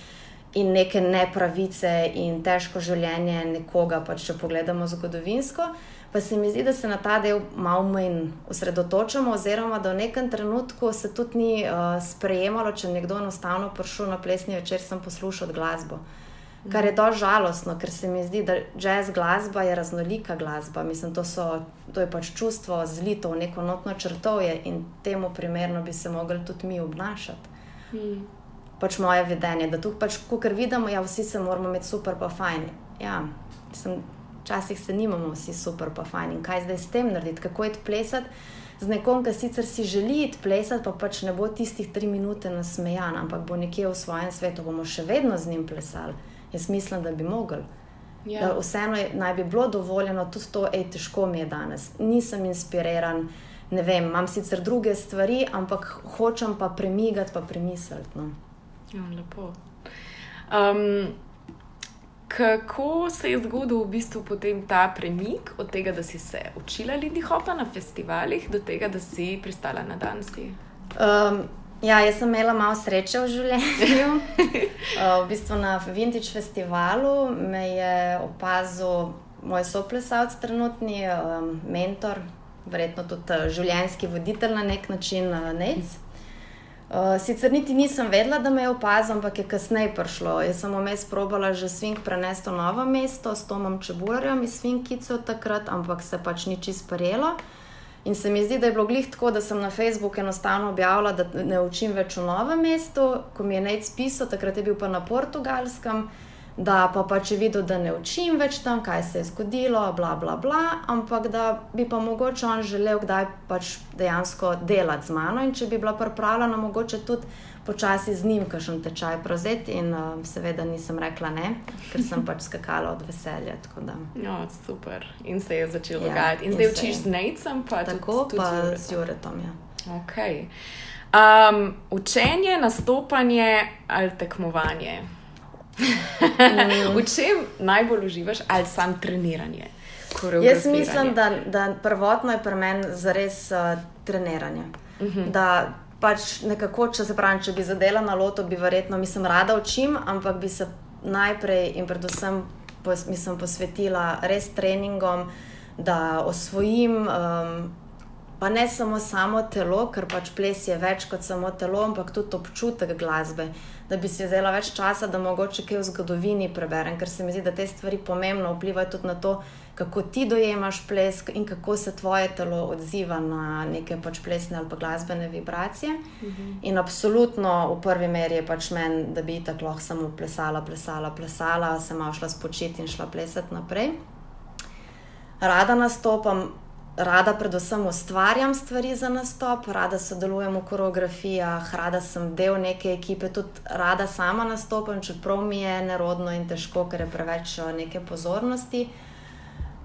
in neke nepravice in težko življenje nekoga, pač če pogledamo zgodovinsko. Pa se mi zdi, da se na ta del malo manj osredotočamo, oziroma da v nekem trenutku se tudi ni uh, sprejemalo, če nekdo enostavno prišel na plesni večer, sem poslušal glasbo. Kar je dož žalostno, ker se mi zdi, da jazz glasba je raznolika glasba. Mislim, to, so, to je pač čustvo zlito v neko notno črtovje in temu primerno bi se mogli tudi mi obnašati. Hmm. Pač moje vedenje, da tu pač, kar vidimo, ja, vsi se moramo imeti super, pa fajn. Ja, včasih se nimamo vsi super, pa fajn. In kaj zdaj s tem narediti, kako je plesati z nekom, ki sicer si želi plesati, pa pač ne bo tistih tri minute nasmejan, ampak bo nekje v svojem svetu, bomo še vedno z njim plesali. Jaz mislim, da bi mogli. Ja. Da vseeno je, naj bi bilo dovoljeno tudi to, da je težko mi je danes. Nisem inspiriran, ne vem, imam sicer druge stvari, ampak hočem pa premigati, pa premisliti. No. Ja, lepo. Um, kako se je zgodil v bistvu ta premik od tega, da si se učila Lidi Hopa na festivalih, do tega, da si pristala na dansi? Um, Ja, jaz sem imela malo sreče v življenju. v bistvu na Vintage festivalu me je opazil moj soplesalec, trenutni um, mentor, verjetno tudi uh, življenjski voditelj na nek način, uh, Nec. Uh, sicer niti nisem vedela, da me je opazil, ampak je kasneje prišlo. Jaz sem vmes probala že svink prenesti v novo mesto s Tomom Čebularjem iz Svinkice od takrat, ampak se pač ni čisto sprejelo. In se mi zdi, da je bilo glih tako, da sem na Facebooku enostavno objavila, da ne učim več v novem mestu, ko mi je Nec pisal, takrat je bil pa na portugalskem, da pa pač je videl, da ne učim več tam, kaj se je zgodilo, bla, bla, bla, ampak da bi pa mogoče on želel kdaj pač dejansko delati z mano in če bi bila pripravljena, mogoče tudi počasi z njim kakšen tečaj prevzeti. In uh, seveda nisem rekla ne, ker sem pač skakala od veselja. Ja, super. In se je začelo ja, dogajati. In, in zdaj učiš z Nejcem, pa tako tudi, tudi pa z Juretom. Ja. Okay. Um, učenje, nastopanje ali tekmovanje? Mm. v čem najbolj uživaš, ali sam treniranje? Jaz mislim, da, da prvotno je pri meni zares uh, treniranje. Uh mhm. -huh. Da pač nekako, če se pravi, če bi zadela na loto, bi verjetno, mislim, rada učim, ampak bi se najprej in predvsem pos, mislim, posvetila res treningom, da osvojim. Um, pa ne samo samo telo, ker pač ples je več kot samo telo, ampak tudi občutek glasbe. Da bi si vzela več časa, da mogoče kaj v zgodovini preberem, ker se mi zdi, da te stvari pomembno vplivajo tudi na to, kako ti dojemaš ples in kako se tvoje telo odziva na neke pač plesne ali pa glasbene vibracije. Mhm. In absolutno v prvi meri je pač meni, da bi tako lahko samo plesala, plesala, plesala, sem šla spočiti in šla plesati naprej. Rada nastopam rada predvsem ustvarjam stvari za nastop, rada sodelujem v koreografijah, rada sem del neke ekipe, tudi rada sama nastopam, čeprav mi je nerodno in težko, ker je preveč eh, neke pozornosti.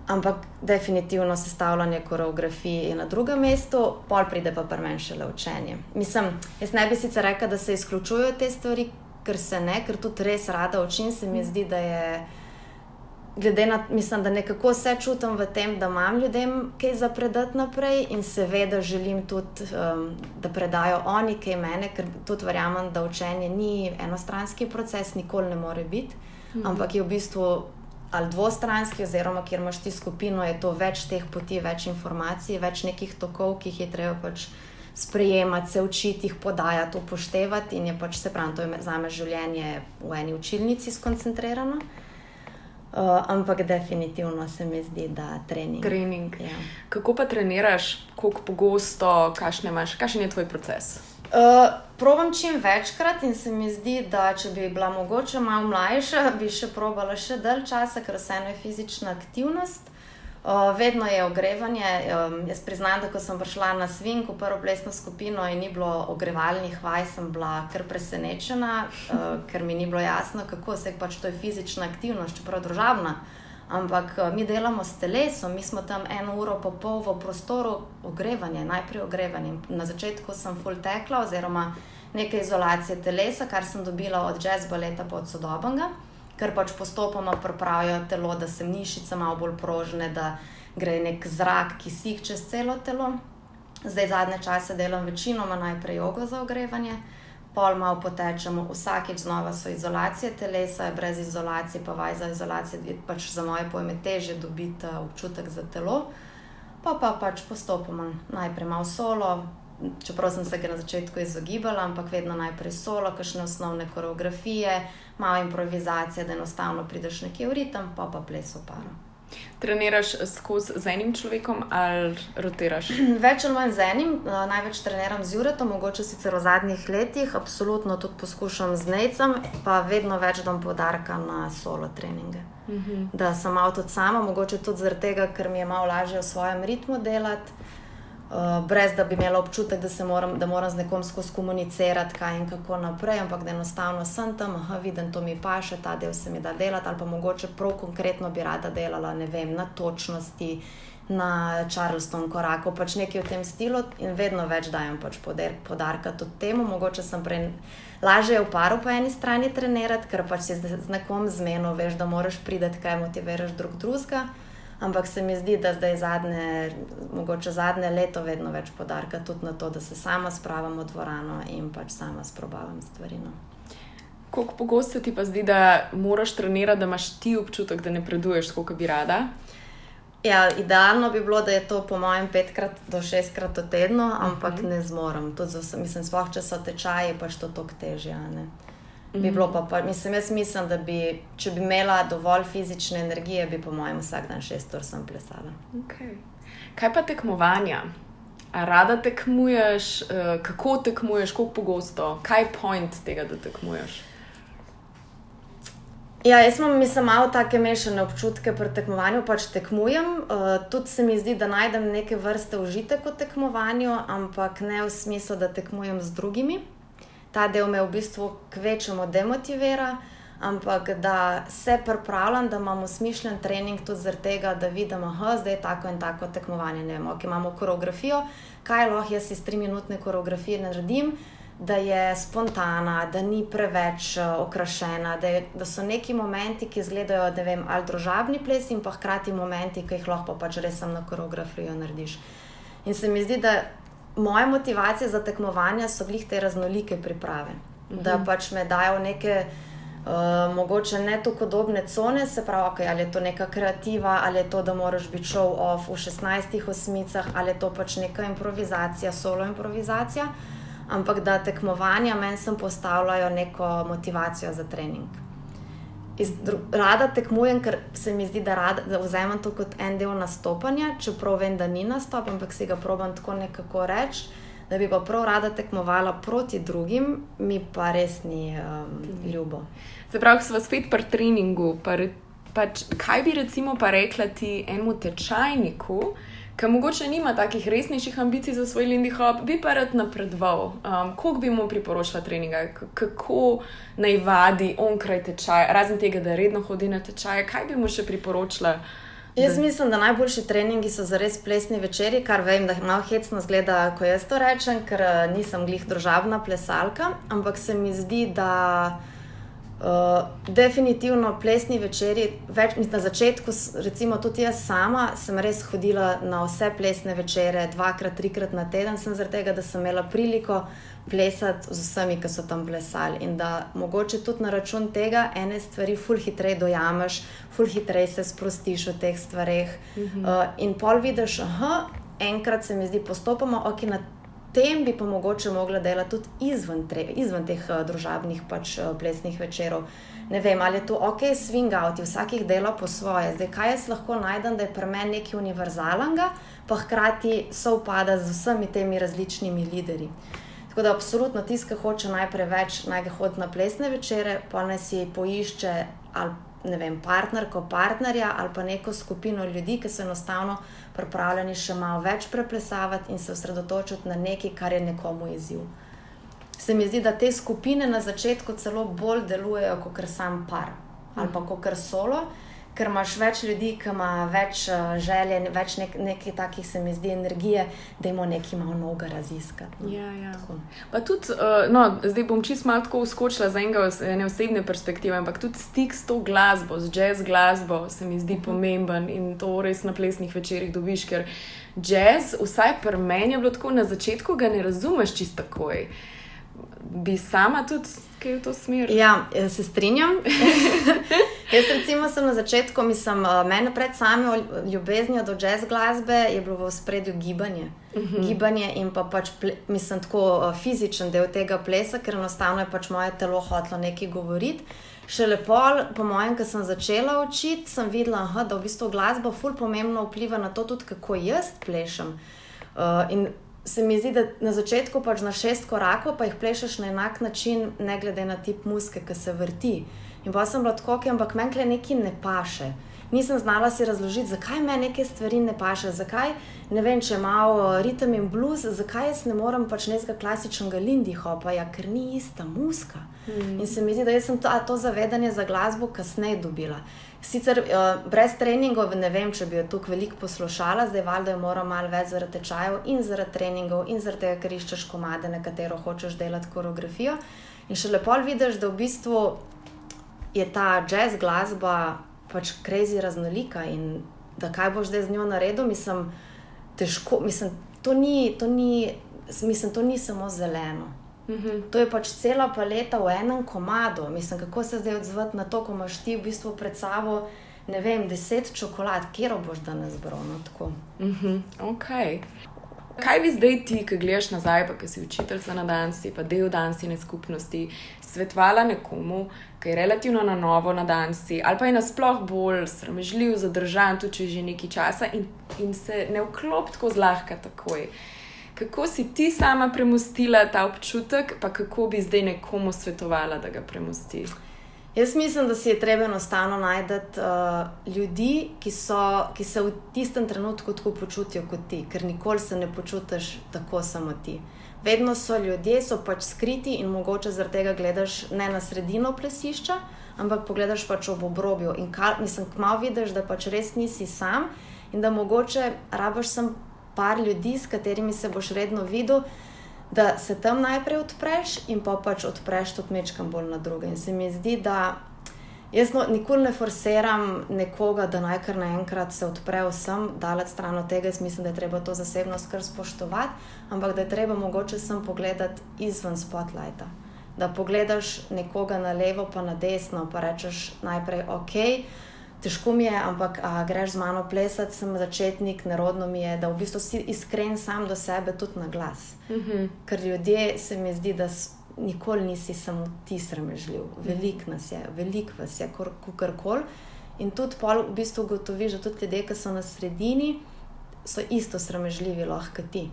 Ampak definitivno sestavljanje koreografije je na drugem mestu, pol pride pa pri meni šele učenje. Mislim, jaz ne bi sicer rekla, da se izključujejo te stvari, ker se ne, ker tudi res rada učim, se mi zdi, da je glede na to, da nekako vse čutim v tem, da imam ljudem kaj za predati naprej in seveda želim tudi, um, da predajo oni kaj mene, ker tudi verjamem, da učenje ni enostranski proces, nikoli ne more biti, mhm. ampak je v bistvu. Ali dvostranski, oziroma kjer imaš ti skupino, je to več teh poti, več informacij, več nekih tokov, ki jih je treba pač sprejemati, se učiti, jih podajati, upoštevati. In je pač se pravi, to je za me življenje v eni učilnici skoncentrirano. Uh, ampak definitivno se mi zdi, da trening. trening. Ja. Kako pa treniraš, koliko pogosto, kakšen je tvoj proces? Uh, probam čim večkrat in se mi zdi, da če bi bila mogoče malo mlajša, bi še probala še dalj časa, ker vseeno je fizična aktivnost. Uh, vedno je ogrevanje. Um, jaz priznam, da ko sem prišla na Svink, v prvo plesno skupino in ni bilo ogrevalnih vaj, sem bila kar presenečena, uh, ker mi ni bilo jasno, kako se pač to je fizična aktivnost, čeprav družabna. Ampak uh, mi delamo s telesom, mi smo tam eno uro pa pol v prostoru ogrevanja, najprej ogrevanje. Na začetku sem full tekla, oziroma nekaj izolacije telesa, kar sem dobila od jazz baleta pod sodobnega ker pač postopoma pripravijo telo, da se mišice malo bolj prožne, da gre nek zrak, ki si jih čez celo telo. Zdaj zadnje čase delam večinoma najprej jogo za ogrevanje, pol malo potečemo, vsakeč znova so izolacije telesa, brez izolacije, pa vaj za izolacijo, pač za moje pojme teže dobiti eh, občutek za telo. Pa pa pač postopoma najprej malo solo, čeprav sem se ga na začetku izogibala, ampak vedno najprej solo, kakšne osnovne koreografije, malo improvizacije, da enostavno prideš nekje v ritem, pa pa ples v paru. Treniraš skozi z enim človekom ali rotiraš? Več ali manj z enim, največ treniram z Juretom, mogoče sicer v zadnjih letih, absolutno tudi poskušam z Necem, pa vedno več dam podarka na solo treninge. Uh mhm. -huh. Da sem avto sama, mogoče tudi zaradi tega, ker mi je malo lažje v svojem ritmu delati uh, brez da bi imela občutek, da, moram, da moram z nekom skozi komunicirati, kaj in kako naprej, ampak da enostavno sem tam, aha, vidim, to mi pa še ta del se mi da delati, ali pa mogoče prav konkretno bi rada delala, ne vem, na točnosti. Na Charleston koraku, pač nekaj v tem stilu, in vedno več dajem pač poder, podarka tudi temu. Mogoče sem prej lažje v paru po eni strani trenirati, ker pač si z nekom zmeno, veš, da moraš priti, kaj motiviraš drug drugega. Ampak se mi zdi, da zdaj zadnje, mogoče zadnje leto, vedno več podarka tudi na to, da se sama spravim v dvorano in pač sama sprobavam stvari. No. Kako pogosto ti pa zdi, da moraš trenirati, da imaš ti občutek, da ne preduješ, kot bi rada? Ja, idealno bi bilo, da je to po mojem petkrat do šestkrat v tednu, ampak mhm. -huh. ne zmorem. Mislim, sploh če so tečaji, pač to toliko težje bi bilo pa, pa mislim, jaz mislim, da bi, če bi imela dovolj fizične energije, bi po mojem vsak dan šest ur sem plesala. Okay. Kaj pa tekmovanja? A rada tekmuješ, uh, kako tekmuješ, kako pogosto, kaj je point tega, da tekmuješ? Ja, jaz imam mislim, malo take mešane občutke pri tekmovanju, pač tekmujem. Uh, tudi se mi zdi, da najdem neke vrste užitek v tekmovanju, ampak ne v smislu, da tekmujem z drugimi ta del me v bistvu kvečemo demotivira, ampak da se pripravljam, da imamo smišljen trening tudi zaradi tega, da vidimo, da je tako in tako tekmovanje. Ne vem, ok, imamo koreografijo, kaj lahko jaz iz tri minutne koreografije naredim. Da je spontana, da ni preveč uh, okrašena, da, je, da so neki momenti, ki izgledajo, da vem, ali družabni ples, in pa hkrati momenti, ki jih lahko pač res na koreografijo narediš. In se mi zdi, da moja motivacija za tekmovanja so bili te raznolike priprave. -hmm. Da mhm. pač me dajo neke uh, mogoče ne tako podobne cone, se pravi, okay, ali je to neka kreativa, ali je to, da moraš biti show off v 16 osmicah, ali je to pač neka improvizacija, solo improvizacija, ampak da tekmovanja meni sem postavljajo neko motivacijo za trening. Rada tekmujem, ker se mi zdi, da, rada, da vzamem to kot en del nastopanja, čeprav vem, da ni nastop, ampak si ga probujem tako nekako reči da bi pa prav rada tekmovala proti drugim, mi pa res ni um, ljubo. Se pravi, smo spet pri treningu, pa, pač, kaj bi recimo pa rekla ti enemu tečajniku, ki mogoče nima takih resnejših ambicij za svoj Lindy Hop, bi pa rad napredoval. Um, Koliko bi mu priporočila treninga, kako naj vadi onkraj tečaja, razen tega, da redno hodi na tečaje, kaj bi mu še priporočila? Jaz mislim, da najboljši treningi so za res plesni večeri, kar vem, da malo hecno zgleda, ko jaz to rečem, ker eh, nisem glih družabna plesalka, ampak se mi zdi, da uh, definitivno plesni večeri, več, na začetku, recimo tudi jaz sama, sem res hodila na vse plesne večere, dvakrat, trikrat na teden, sem zaradi tega, da sem imela priliko plesati z vsemi, ki so tam plesali. In da mogoče tudi na račun tega ene stvari ful hitreje dojameš, ful hitreje se sprostiš v teh stvareh. Mm -hmm. uh, in pol vidiš, da enkrat se mi zdi postopoma, ok, na tem bi pa mogoče mogla delati tudi izven, tre, izven teh uh, družabnih pač, uh, plesnih večerov. Ne vem, ali je to ok, swing out, vsakih dela po svoje. Zdaj, kaj jaz lahko najdem, da je pri meni nekaj univerzalnega, pa hkrati sovpada z vsemi temi različnimi lideri. Tako da, absolutno, tisti, ki hoče najprej več, naj ga hodi na plesne večere, pa naj si poišče ali ne vem, partnerko, partnerja ali pa neko skupino ljudi, ki so enostavno pripravljeni še malo več preplesavati in se osredotočiti na nekaj, kar je nekomu izziv. Se mi zdi, da te skupine na začetku celo bolj delujejo kot sam par ali pa kot solo ker imaš več ljudi, ki ima več uh, želje, več nek, nekaj takih, se mi zdi, energije, da jim nekaj malo noga raziskati. No. Ja, ja. Pa tudi, uh, no, zdaj bom čist malo tako uskočila za enega ene osebne perspektive, ampak tudi stik s to glasbo, z jazz glasbo, se mi zdi uh mhm. -huh. pomemben in to res na plesnih večerjih dobiš, ker jazz, vsaj pri meni je bilo tako, na začetku ga ne razumeš čisto takoj. Bi sama tudi kaj v to smer? Ja, se strinjam. Jaz, recimo, sem na začetku, mislim, eh, meni pred samim ljubeznijo do jazz glasbe je bilo v spredju gibanje. Uh mhm. -huh. Gibanje in pa pač, mislim, tako eh, fizičen del tega plesa, ker enostavno je pač moje telo hotlo nekaj govoriti. Še lepo, po mojem, ko sem začela učiti, sem videla, aha, da v bistvu glasba ful pomembno vpliva na to, tudi kako jaz plešem. Uh, in se mi zdi, da na začetku pač na šest korakov, pa jih plešeš na enak način, ne glede na tip muske, ki se vrti. In pa sem bila tako, ampak meni nekaj ne paše. Nisem znala si razložiti, zakaj me neke stvari ne paše, zakaj ne vem, če imamo ritem in blues, zakaj jaz ne morem pač nekega klasičnega Lindy Hopa, ja, ker ni ista muska. Mm. In se mi zdi, da sem to, to zavedanje za glasbo kasneje dobila. Sicer uh, brez treningov, ne vem, če bi jo tukaj veliko poslušala, zdaj valjda jo moram malo več zaradi tečajev in zaradi treningov in zaradi tega, ker iščeš komade, na katero hočeš delati koreografijo. In še lepo vidiš, da v bistvu je ta jazz glasba pač krezi raznolika in da kaj boš zdaj z njo naredil, mislim, težko, mislim, to ni, to ni, mislim, to ni samo zeleno. -hmm. To je pač cela paleta v enem komadu. Mislim, kako se zdaj odzvati na to, ko imaš ti v bistvu pred sabo, ne vem, deset čokolad, kjer boš danes bral. No, mm -hmm. okay. Kaj bi zdaj ti, ki gledaš nazaj, pa ki si učiteljica na dansi, pa del dansine skupnosti, svetovala nekomu, ki je relativno na novo na dansi, ali pa je nasploh bolj sramežljiv, zadržan, tudi če že nekaj časa in, in se ne vklop tako zlahka takoj. Kako si ti sama premustila ta občutek, pa kako bi zdaj nekomu svetovala, da ga premusti? Jaz mislim, da si je treba enostavno najti uh, ljudi, ki, so, ki se v tistem trenutku tako počutijo kot ti, ker nikoli se ne počutiš tako samo ti. Vedno so ljudje, so pač skriti in mogoče zaradi tega gledaš ne na sredino plesišča, ampak pogledaš pač ob obrobju in kar, mislim, kmalo vidiš, da pač res nisi sam in da mogoče rabaš sem par ljudi, s katerimi se boš redno videl, da se tam najprej odpreš in pa pač odpreš tudi mečkam bolj na druge. In se mi zdi, da jaz no, nikoli ne forceram nekoga, da naj kar naenkrat se odpre vsem, daleč stran od tega, jaz mislim, da je treba to zasebnost kar spoštovati, ampak da je treba mogoče sem pogledati izven spotlighta. Da pogledaš nekoga na levo, pa na desno, pa rečeš najprej ok težko mi je, ampak a, greš z mano plesati, sem začetnik, nerodno mi je, da v bistvu si iskren sam do sebe, tudi na glas. Mm -hmm. Ker ljudje se mi zdi, da nikoli nisi samo ti sramežljiv, velik nas je, velik vas je, kar koli. In tudi pol v bistvu ugotoviš, da tudi ljudje, ki so na sredini, so isto sramežljivi, lahko ti.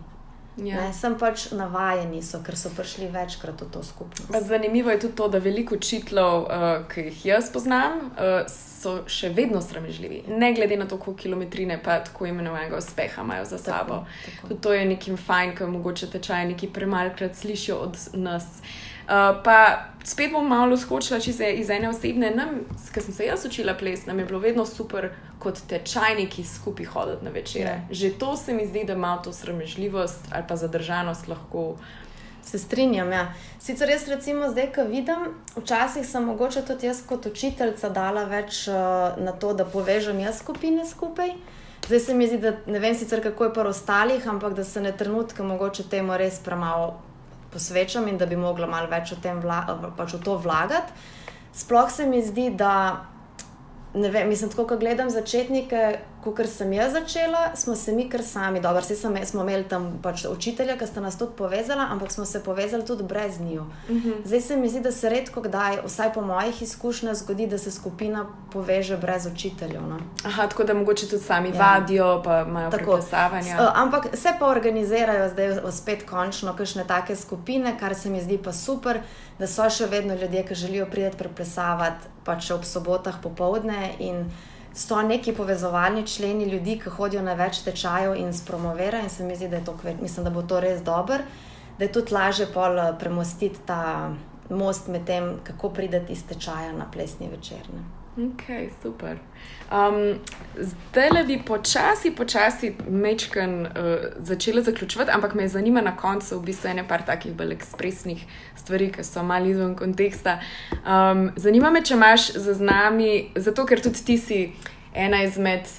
Ja. Ne, sem pač navajeni, so, ker so prišli večkrat v to skupnost. Zanimivo je tudi to, da veliko učiteljev, uh, ki jih jaz poznam, uh, so še vedno sramežljivi, ne glede na to, koliko kilometrine pa tako imenovanega uspeha imajo za tako, sabo. Tako. To je nekim fajn, ker mogoče tečajniki premalkrat slišijo od nas. Uh, pa spet bom malo skočila iz ene osebne, ker sem se jaz učila ples, nam je bilo vedno super kot tečajniki skupaj hoditi na večere. Ja. Že to se mi zdi, da ima to sramežljivost ali pa zadržanost lahko. Se strinjam. Ja. Sicer jaz, recimo, zdaj, ko vidim, včasih sem mogoče tudi jaz kot učiteljica dala več uh, na to, da povežem jaz skupine skupaj. Zdaj se mi zdi, da ne vem sicer, kako je pa ostalih, ampak da se ne trenutke mogoče temu res premalo posvečam in da bi mogla malo več v, vla, pač v to vlagati. Sploh se mi zdi, da ne vem, mislim, tako, ko gledam začetnike, kot sem jaz začela, smo se mi kar sami, dobro, vse smo imeli tam pač učitelja, ki sta nas tudi povezala, ampak smo se povezali tudi brez njiju. Uh mhm. -huh. Zdaj se mi zdi, da se redko kdaj, vsaj po mojih izkušnjah, zgodi, da se skupina poveže brez učiteljev. No? Aha, tako da mogoče tudi sami ja. vadijo, pa imajo tako predstavanja. Uh, ampak se pa organizirajo zdaj spet končno, kakšne take skupine, kar se mi zdi pa super, da so še vedno ljudje, ki želijo priti preplesavati pač ob sobotah popovdne so neki povezovalni členi ljudi, ki hodijo na več tečajev in spromovirajo, in se mi zdi, da, to, mislim, da bo to res dobro, da je tudi lažje pol eh, premostiti ta most med tem, kako prideti iz tečaja na plesni večerne. Ok, super. Um, zdaj le bi počasi, počasi mečken uh, začela zaključovati, ampak me zanima na koncu v bistvu ene par takih bolj ekspresnih stvari, ki so malo izven konteksta. Um, zanima me, če imaš za nami, zato ker tudi ti si ena izmed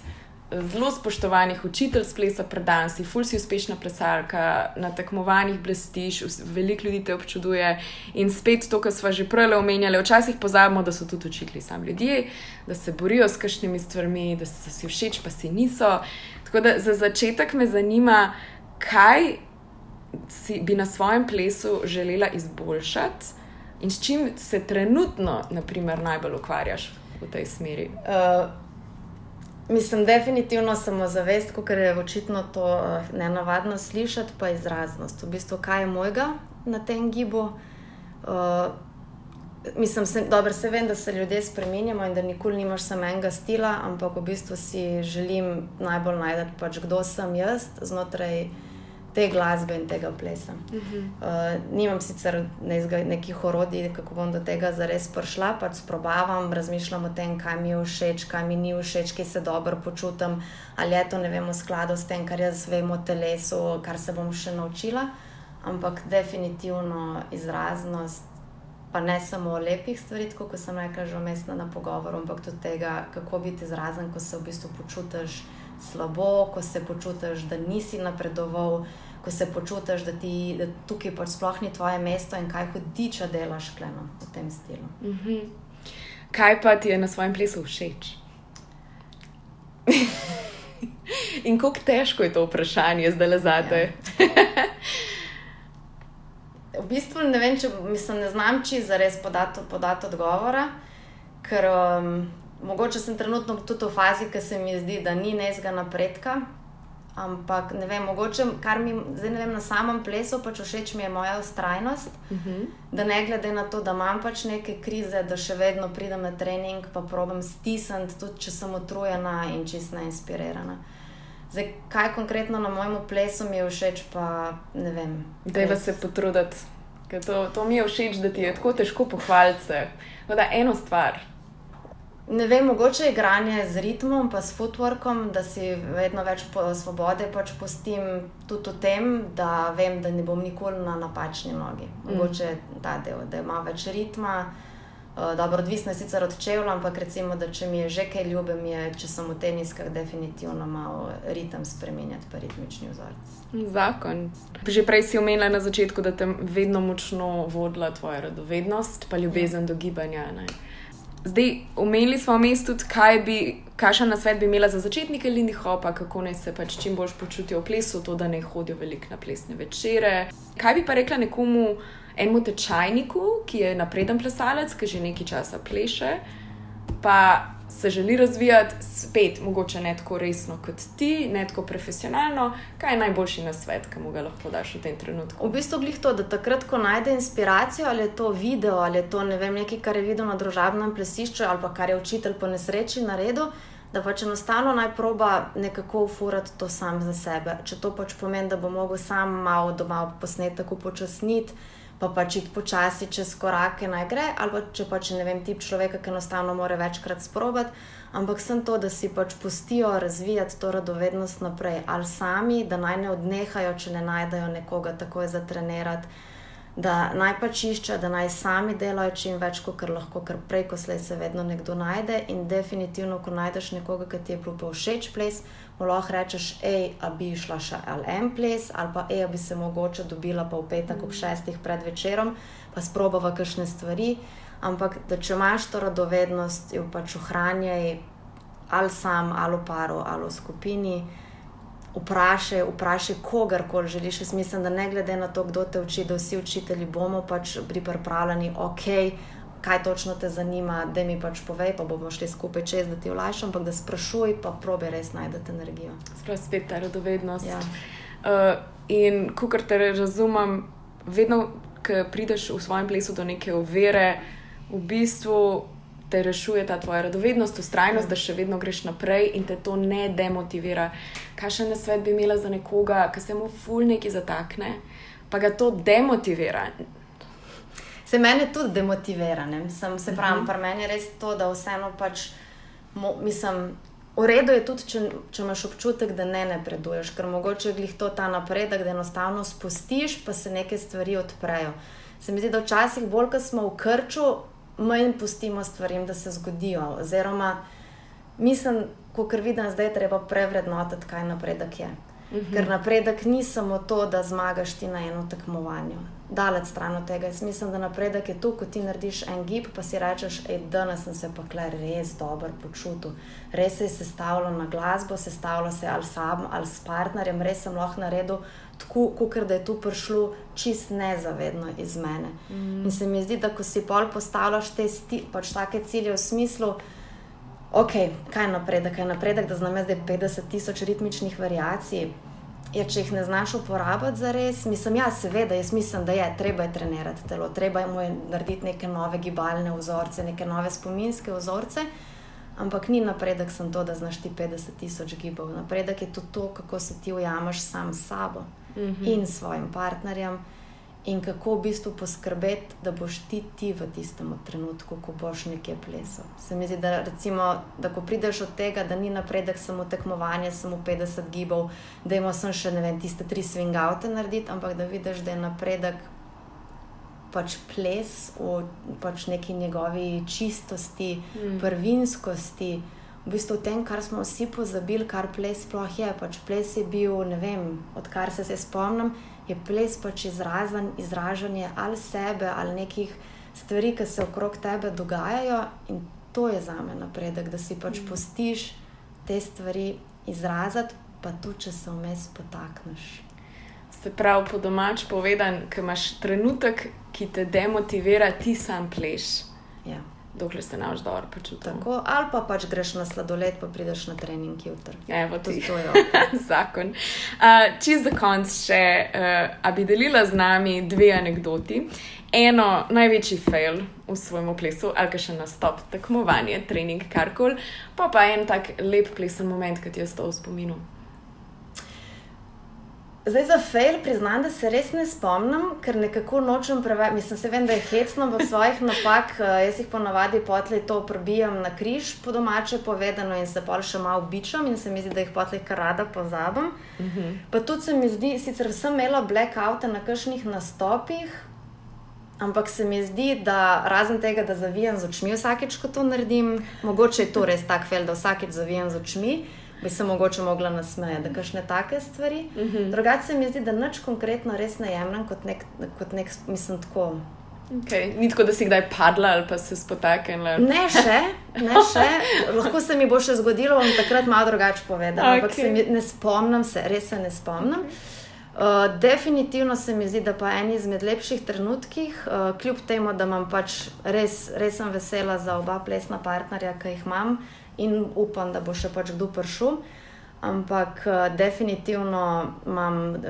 zelo spoštovanih učitelj splesa predan, si ful si uspešna plesalka, na tekmovanjih blestiš, veliko ljudi te občuduje in spet to, kar smo že prej omenjali, včasih pozabimo, da so tudi učitelji sami ljudje, da se borijo s kakšnimi stvarmi, da so si všeč, pa si niso. Tako da za začetek me zanima, kaj si bi na svojem plesu želela izboljšati in s čim se trenutno, naprimer, najbolj ukvarjaš v tej smeri. Uh, Mislim, definitivno samozavest, ker je očitno to uh, nenavadno slišati, pa izraznost. V bistvu, kaj je mojega na tem gibu. Uh, mislim, se, dobro, se vem, da se ljudje spremenjamo in da nikoli nimaš samo enega stila, ampak v bistvu si želim najbolj najti, pač, kdo sem jaz znotraj te glasbe in tega plesa. Uh -huh. uh, nimam sicer nekih orodij, kako bom do tega zares prišla, pač sprobavam, razmišljam o tem, kaj mi je všeč, kaj mi ni všeč, kje se dobro počutim, ali je to ne vem v skladu s tem, kar jaz vem o telesu, kar se bom še naučila. Ampak definitivno izraznost. Pa ne samo o lepih stvarih, kot sem rekla, že umestna na pogovoru, ampak tudi tega, kako biti izrazen, ko se v bistvu počutiš slabo, ko se počutiš, da nisi napredoval, ko se počutiš, da, ti, da tukaj pač sploh ni tvoje mesto in kaj hudiča delaš kleno v tem stilu. Mm -hmm. Kaj pa ti je na svojem plesu všeč? in kako težko je to vprašanje zdaj le zate? Ja. v bistvu ne vem, če mislim, ne znam, če za res podati, podati odgovora, ker um, mogoče sem trenutno tudi v fazi, ki se mi zdi, da ni nezga napredka. Ampak ne vem, mogoče kar mi zdaj ne vem na samem plesu, pač všeč mi je moja ustrajnost. Uh mhm. -huh. Da ne glede na to, da imam pač neke krize, da še vedno pridem na trening, pa probujem stisniti, tudi če sem utrujena in čist neinspirirana. Zdaj, kaj konkretno na mojem plesu mi je všeč, pa ne vem. Dej se potruditi, ker to, to mi je všeč, da ti je tako težko pohvaliti. Da eno stvar, Ne vem, mogoče je igranje z ritmom, pa s footworkom, da si vedno več svobode pač pustim tudi v tem, da vem, da ne bom nikoli na napačni nogi. Mm. Mogoče mm. ta del, da ima več ritma. Uh, dobro, odvisno je sicer od čevlja, ampak recimo, da če mi je že kaj ljube, mi je, če sem v teniskah, definitivno malo ritem spremenjati, pa ritmični vzorec. Zakon. Že prej si omenila na začetku, da te vedno močno vodila tvoja radovednost, pa ljubezen ja. do gibanja. Ne? Zdaj, omenili smo vmes tudi, kaj bi, kakšen nasvet bi imela za začetnike Lindy Hopa, kako naj se pač čim bolj počutijo v plesu, to, da ne hodijo veliko na plesne večere. Kaj bi pa rekla nekomu, enemu tečajniku, ki je napreden plesalec, ki že nekaj časa pleše, pa se želi razvijati, spet, mogoče ne tako resno kot ti, ne tako profesionalno, kaj je najboljši na svet, ki mu ga lahko daš v tem trenutku? V bistvu je to, da takrat, ko najde inspiracijo, ali je to video, ali je to ne vem, nekaj, kar je videl na družabnem plesišču, ali pa kar je učitelj po nesreči naredil. Da pač enostavno naj proba nekako ufurati to sam za sebe. Če to pač pomeni, da bo mogel sam malo doma posnetek, tako počasniti, pa pač iti počasi čez korake naj gre, ali če pač ne vem, tip človeka, ki enostavno more večkrat sprobati, ampak sem to, da si pač pustijo razvijati to radovednost naprej, ali sami, da naj ne odnehajo, če ne najdejo nekoga takoj za trenirati da naj pač iščejo, da naj sami delajo čim več, kot lahko, ker prej, ko slej se vedno nekdo najde. In definitivno, ko najdeš nekoga, ki ti je bil všeč ples, mu lahko rečeš, hej, a bi šla še en ples, ali pa hej, a bi se mogoče dobila pa v petek ob šestih pred večerom, pa sprobava kakšne stvari. Ampak, da če imaš to radovednost, jo pač ohranjaj ali sam, ali v paru, ali v skupini vprašaj, vprašaj kogarkoli želiš. Jaz mislim, da ne glede na to, kdo te uči, da vsi učitelji bomo pač pripravljeni, ok. Kaj točno te zanima, da mi pač povej, pa bomo šli skupaj čez, da ti vlajšam, ampak da sprašuj, pa probi res najdete energijo. Sprav spet ta radovednost. Ja. Uh, in ko kar te razumem, vedno, ko prideš v svojem plesu do neke ovire, v bistvu te rešuje ta tvoja radovednost, ustrajnost, da še vedno greš naprej in te to ne demotivira. Kaj še na svet bi imela za nekoga, ki se mu ful neki zatakne, pa ga to demotivira? Se meni tudi demotivira, ne? Sem, se pravi, uh -huh. pri meni je res to, da vseeno pač, mo, mislim. V redu je tudi, če, če imaš občutek, da ne napreduješ, ker mogoče je glih to ta napredek, da enostavno spustiš, pa se neke stvari odprejo. Se mi zdi, da včasih bolj, ko smo v krču, manj pustimo stvarim, da se zgodijo. Oziroma, mislim, ko kar vidim, zdaj je treba prevrednotiti, kaj napredek je. Uh mhm. -huh. Ker napredek ni samo to, da zmagaš ti na eno tekmovanju. Daleč stran od tega. Jaz mislim, da napredek je to, ko ti narediš en gib, pa si rečeš, da danes sem se pa kle res dobro počutil. Res se je sestavljal na glasbo, sestavljal se ali sam ali s partnerjem, res sem lahko naredil tako, kot da je to prišlo čist nezavedno iz mene. Mm. In se mi zdi, da ko si pol postavljaš te sti, pač take cilje v smislu, ok, kaj je napredek, kaj je napredek, da znam zdaj 50 tisoč ritmičnih variacij. Ja, če jih ne znaš uporabiti za res, mislim, ja, seveda, jaz mislim, da je treba je trenirati telo, treba je mu narediti neke nove gibalne vzorce, neke nove spominske vzorce. Ampak ni napredek, sem to, da znaš ti 50 tisoč gibov. Napredek je tudi to, kako se ti ujameš sam s sabo mm -hmm. in svojim partnerjem, in kako v bistvu poskrbeti, da boš ti, ti v tistem trenutku, ko boš nekje plesal. Se mi zdi, da, recimo, da ko prideš od tega, da ni napredek samo tekmovanje, samo 50 gibov, da imaš še ne vem, tiste tri swingoute narediti, ampak da vidiš, da je napredek. Pač ples v pač neki njegovi čistosti, mm. prvinskosti, v bistvu v tem, kar smo vsi pozabili, kar ples sploh je. Pač ples je bil, ne vem, odkar se, se spomnim, je ples pač izrazen, izražanje ali sebe ali nekih stvari, ki se okrog tebe dogajajo. In to je za me napredek, da si pač mm. postiš te stvari izraziti, pa tudi, če se vmes potakneš. Se pravi, po domač povedan, ki imaš trenutek, ki te demotivira, ti sam pleš. Ja dokler se naš dobro počuti. Ali pa pač greš na sladoled, pa prideš na trening jutri. Evo, to je okay. zakon. Uh, Čez za konc še, uh, a bi delila z nami dve anekdoti. Eno največji fail v svojem plesu, ali pa še nastop, tekmovanje, trening, karkoli, pa pa en tak lep plesen moment, ki ti je ostal v spominu. Zdaj za fail priznam, da se res ne spomnim, ker nekako nočem preveč. Mislim, se vem, da je hecno v svojih napak. Uh, jaz jih ponavadi potlej to prebijam na križ, po domače povedano, in se pa še malo bičam in se mi zdi, da jih potlej kar rada pozabim. Uh -huh. Pa tudi se mi zdi, sicer sem imela blackoute na kakšnih nastopih, ampak se mi zdi, da razen tega, da zavijam z očmi vsakeč, ko to naredim, mogoče je to res tak fail, da vsakeč zavijam z očmi bi se mogoče mogla nasmejati, da kakšne take stvari. Uh mhm. -huh. Drugače se mi zdi, da nič konkretno res ne jemljem kot nek, kot nek mislim, tako. Okay. Ni tako, da si kdaj padla ali pa se spotaknila. Ne še, ne še. Lahko se mi bo še zgodilo, bom takrat malo drugače povedala. Okay. Ampak se mi, ne spomnim se, res se ne spomnim. Uh, definitivno se mi zdi, da pa en izmed lepših trenutkih, uh, kljub temu, da imam pač res, res sem vesela za oba plesna partnerja, ki jih imam, in upam, da bo še pač kdo prišel. Ampak uh, definitivno imam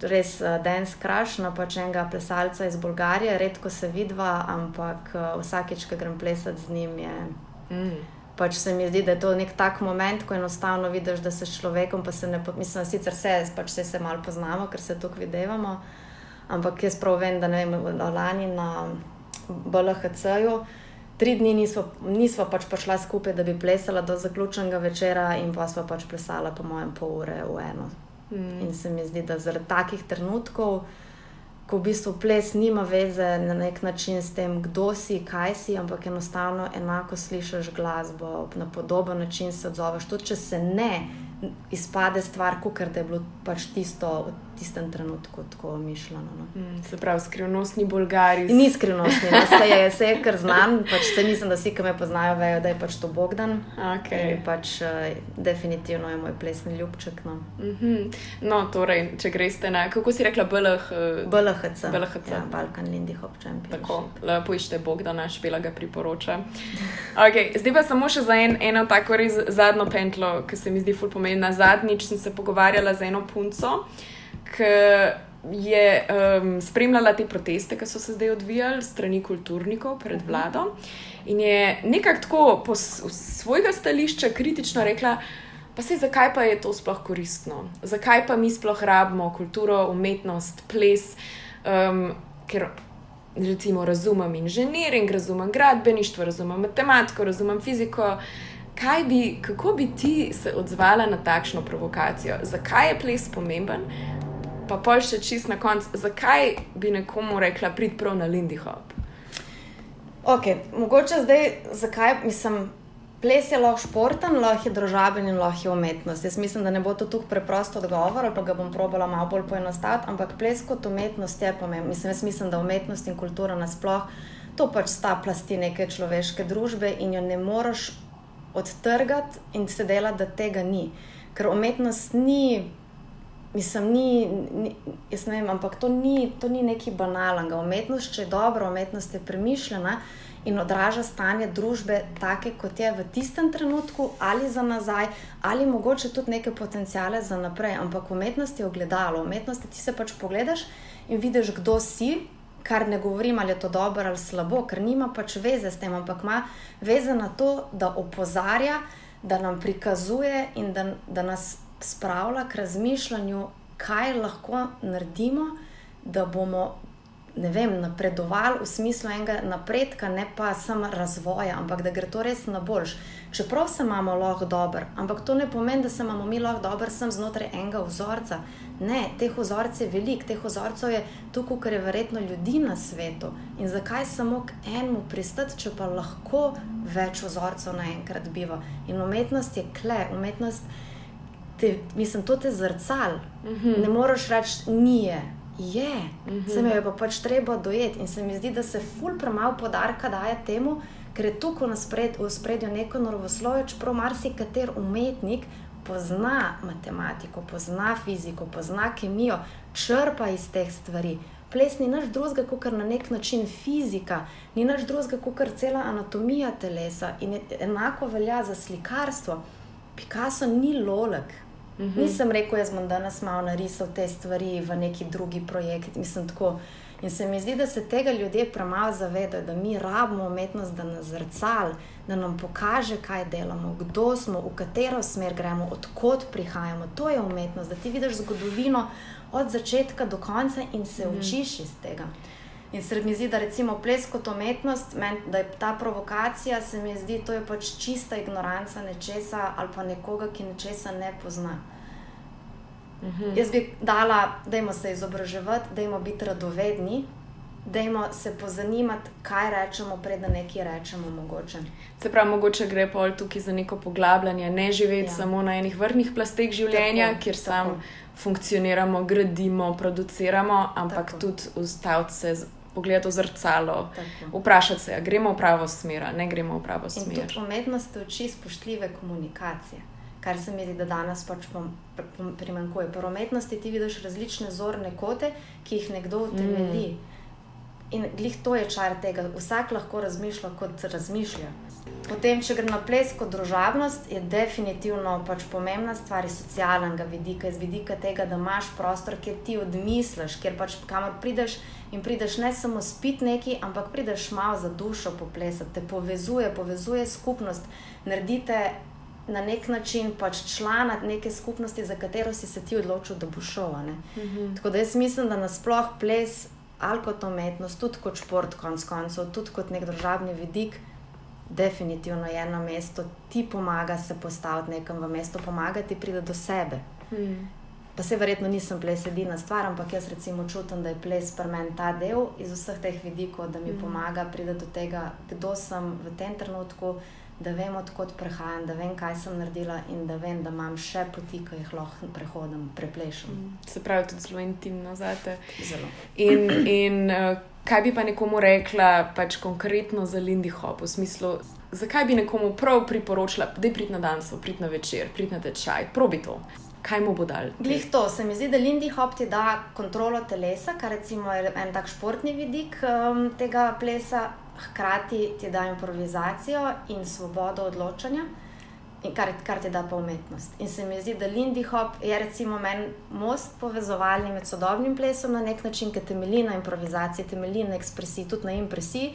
res uh, dance crash na pač enega plesalca iz Bolgarije, redko se vidva, ampak vsakeč, ko grem plesati z njim, je. Mm. Pač se mi zdi, da je to nek tak moment, ko enostavno vidiš, da se s človekom, pa se ne mislim, sicer se, pač se, se malo poznamo, ker se tukaj videvamo. Ampak jaz prav vem, da ne vem, lani na BLHC-ju tri dni nismo, nismo pač prišla skupaj, da bi plesala do zaključnega večera, in pa smo pač plesala, po mojem, pol ure v eno. Mm. In se mi zdi, da zaradi takih trenutkov, ko v bistvu ples nima veze na nek način s tem, kdo si, kaj si, ampak enostavno enako slišiš glasbo, na podoben način se odzoveš, tudi če se ne izpade stvar, kot da je bilo pač tisto tistem trenutku tako mišljeno. No. Mm, se pravi, skrivnostni Bolgari. Ni skrivnostni, no, se je vse, kar znam. Pač se nisem, da vsi, ki me poznajo, vejo, da je pač to Bogdan. Okay. Pač, uh, definitivno je moj plesni ljubček. No. Mm -hmm. no, torej, če greste na, kako si rekla, BLH, uh, BLHC. BLHC. Ja, Balkan Lindy Hop Champion. Tako, lepo iščete Bogdana, špela ga priporoča. Okay, zdaj pa samo še za en, eno tako res zadnjo pentlo, ki se mi zdi ful pomembna. Zadnjič sem se pogovarjala z eno punco je um, spremljala te proteste, ki so se zdaj odvijali strani kulturnikov pred mhm. vlado. In je nekako tako po svojega stališča kritično rekla, pa se zakaj pa je to sploh koristno, zakaj pa mi sploh rabimo kulturo, umetnost, ples. Um, ker recimo razumem inženiring, razumem gradbeništvo, razumem matematiko, razumem fiziko. Bi, kako bi ti se odzvala na takšno provokacijo? Zakaj je ples pomemben? Pa pol še čist na koncu, zakaj bi nekomu rekla, prid prav na Lindy Hop? Ok, mogoče zdaj, zakaj mislim. Ples je lahko športen, lahko je družaben in lahko je umetnost. Jaz mislim, da ne bo to tako preprosto odgovor, pa ga bom probala malo bolj poenostaviti, ampak ples kot umetnost je pomemben. Mislim, jaz mislim, da umetnost in kultura nasploh to pač sta plasti neke človeške družbe in jo ne moreš odtrgati in se delati, da tega ni. Ker umetnost ni Mislim, ni, ni, jaz ne vem, ampak to ni, to ni nekaj banalnega. Umetnost, če je dobra, umetnost je premišljena in odraža stanje družbe, take kot je v tistem trenutku, ali za nazaj, ali mogoče tudi neke potencijale za naprej. Ampak umetnost je ogledalo, umetnost je ti se pač pogledaš in vidiš, kdo si. Kar ne govorim, ali je to dobro ali slabo, ker nima pač veze s tem, ampak ima veze na to, da opozarja, da nam prikazuje in da, da nas spravlja k razmišljanju, kaj lahko naredimo, da bomo vem, napredovali v smislu enega napredka, ne pa samo razvoja, ampak da gre to res na boljš. Čeprav se imamo lahko dobro, ampak to ne pomeni, da se imamo mi lahko dobro sem znotraj enega vzorca. Ne, teh vzorcev je veliko, teh vzorcev je tukaj, ker je verjetno ljudi na svetu. In zakaj samo k enemu pristati, če pa lahko več vzorcev naenkrat biva? In umetnost je kle, umetnost je te, mislim, to te zrcal. Mm -hmm. Ne moreš reči, ni je. Je, mm -hmm. se mi je pa pač treba dojeti. In se mi zdi, da se ful premalo podarka daje temu, ker je tukaj na v spredju neko naravoslovje, čeprav marsikater umetnik pozna matematiko, pozna fiziko, pozna kemijo, črpa iz teh stvari. Ples ni nič drugega, kot na nek način fizika, ni nič drugega, kot cela anatomija telesa in enako velja za slikarstvo. Picasso ni lolek, Mm -hmm. Nisem rekel, jaz bom danes malo narisal te stvari v neki drugi projekt. Mislim, tako, In se mi zdi, da se tega ljudje premalo zavedajo, da mi rabimo umetnost, da nas zrcal, da nam pokaže, kaj delamo, kdo smo, v katero smer gremo, odkot prihajamo. To je umetnost, da ti vidiš zgodovino od začetka do konca in se mm. učiš iz tega. In se mi zdi, da recimo ples kot umetnost, men, da je ta provokacija, se mi zdi, to je pač čista ignoranca nečesa ali pa nekoga, ki nečesa ne pozna. -hmm. Jaz bi dala, da jim se izobraževati, da jim biti radovedni, da jim se pozanimati, kaj rečemo, preden nekaj rečemo. Mogoče. Se pravi, mogoče gre pol tukaj za neko poglabljanje, ne živeti ja. samo na enih vrhnih plasteh življenja, tako, kjer sam funkcioniramo, gradimo, produciramo, ampak tako. tudi ustaviti se. Pogledati v zrcalo, Tako. vprašati se, gremo v pravo smer, ne gremo v pravo smer. Umetnost uči spoštljive komunikacije kar se mi zdi, da danes pač primanjkuje. Po umetnosti ti vidiš različne zorne kote, ki jih nekdo utemelji. Mm. In glih to je čar tega, vsak lahko razmišlja kot razmišlja. Potem, če gre na ples kot družabnost, je definitivno pač pomembna stvar iz socialnega vidika, iz vidika tega, da imaš prostor, kjer ti odmisliš, kjer pač kamor prideš in prideš ne samo spit neki, ampak prideš malo za dušo poplesati, te povezuje, povezuje skupnost, naredite na nek način pač člana neke skupnosti, za katero si se ti odločil, da bo šel. -hmm. Tako da jaz mislim, da nasploh ples ali kot umetnost, tudi kot šport, konc koncev, tudi kot nek državni vidik, definitivno je na mestu, ti pomaga se postaviti nekam v mesto, pomaga ti priti do sebe. Mm. Pa se verjetno nisem ples edina stvar, ampak jaz recimo čutim, da je ples pri meni ta del iz vseh teh vidikov, da mi mm. pomaga priti do tega, kdo sem v tem trenutku da vem, odkot prihajam, da vem, kaj sem naredila in da vem, da imam še poti, ki jih lahko prehodim, preplešam. Mm, se pravi, tudi zelo intimno za te. Zelo. In, in uh, kaj bi pa nekomu rekla, pač konkretno za Lindy Hop, v smislu, zakaj bi nekomu prav priporočila, da prid na dan, prid na večer, prid na tečaj, probi to. Kaj mu bo dal? Glih to, se mi zdi, da Lindy Hop ti da kontrolo telesa, kar recimo je en tak športni vidik um, tega plesa, hkrati ti da improvizacijo in svobodo odločanja, in kar, kar ti da pa umetnost. In se mi zdi, da Lindy Hop je recimo meni most povezovalni med sodobnim plesom na nek način, ki temelji na improvizaciji, temelji na ekspresiji, tudi na impresiji,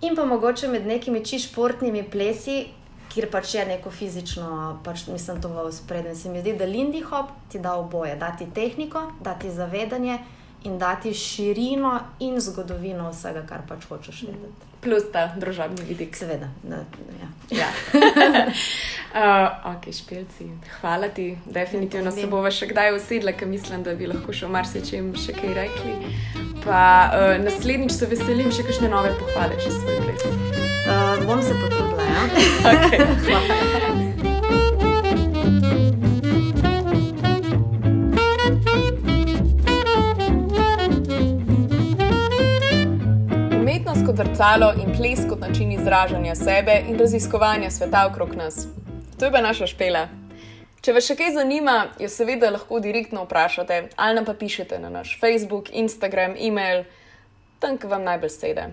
in pa mogoče med nekimi čišportnimi plesi. Ker pač je neko fizično, pač nisem to v spredju. Se mi zdi, da Lindy Hop ti da oboje, da ti tehniko, da ti zavedanje, in dati širino in zgodovino vsega, kar pač hočeš vedeti. Plus ta družabni vidik. Seveda. Da, ja. ja. uh, ok, špilci. Hvala ti. Definitivno se bova še kdaj usedla, ker mislim, da bi lahko še marsikaj še kaj rekli. Pa uh, naslednjič se veselim še kakšne nove pohvale, če svoj ples. Uh, bom se potrudila. Ja? okay. Hvala. Zrcalo in ples kot način izražanja sebe in raziskovanja sveta okrog nas. To je pa naša špela. Če vas še kaj zanima, jo seveda lahko direktno vprašate ali nam pa pišete na naš Facebook, Instagram, e-mail, tam, ki vam najbolj sede.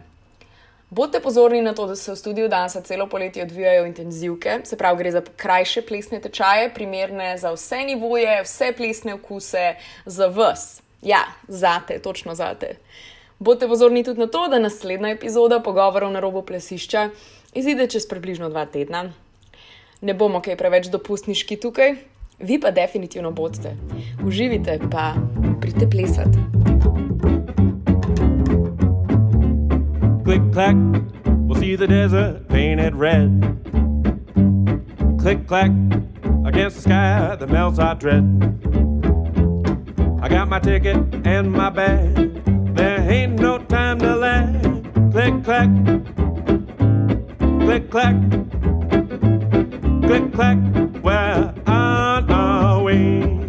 Bodite pozorni na to, da se v studiu dansa celo poletje odvijajo intenzivke, se pravi, gre za krajše plesne tečaje, primerne za vse nivoje, vse plesne okuse, za vas. Ja, zate, točno zate. Bodite pozorni tudi na to, da naslednja epizoda pogovorov na robu plesišča izide čez približno dva tedna. Ne bomo kaj preveč dopustniški tukaj, vi pa definitivno bodite. Uživite pa, pridite plesati. Click, clack, we'll see the desert painted red. Click, clack, against the sky that melts our dread. I got my ticket and my bag. There ain't no time to lag. Click clack. Click clack. Click clack. We're on our way.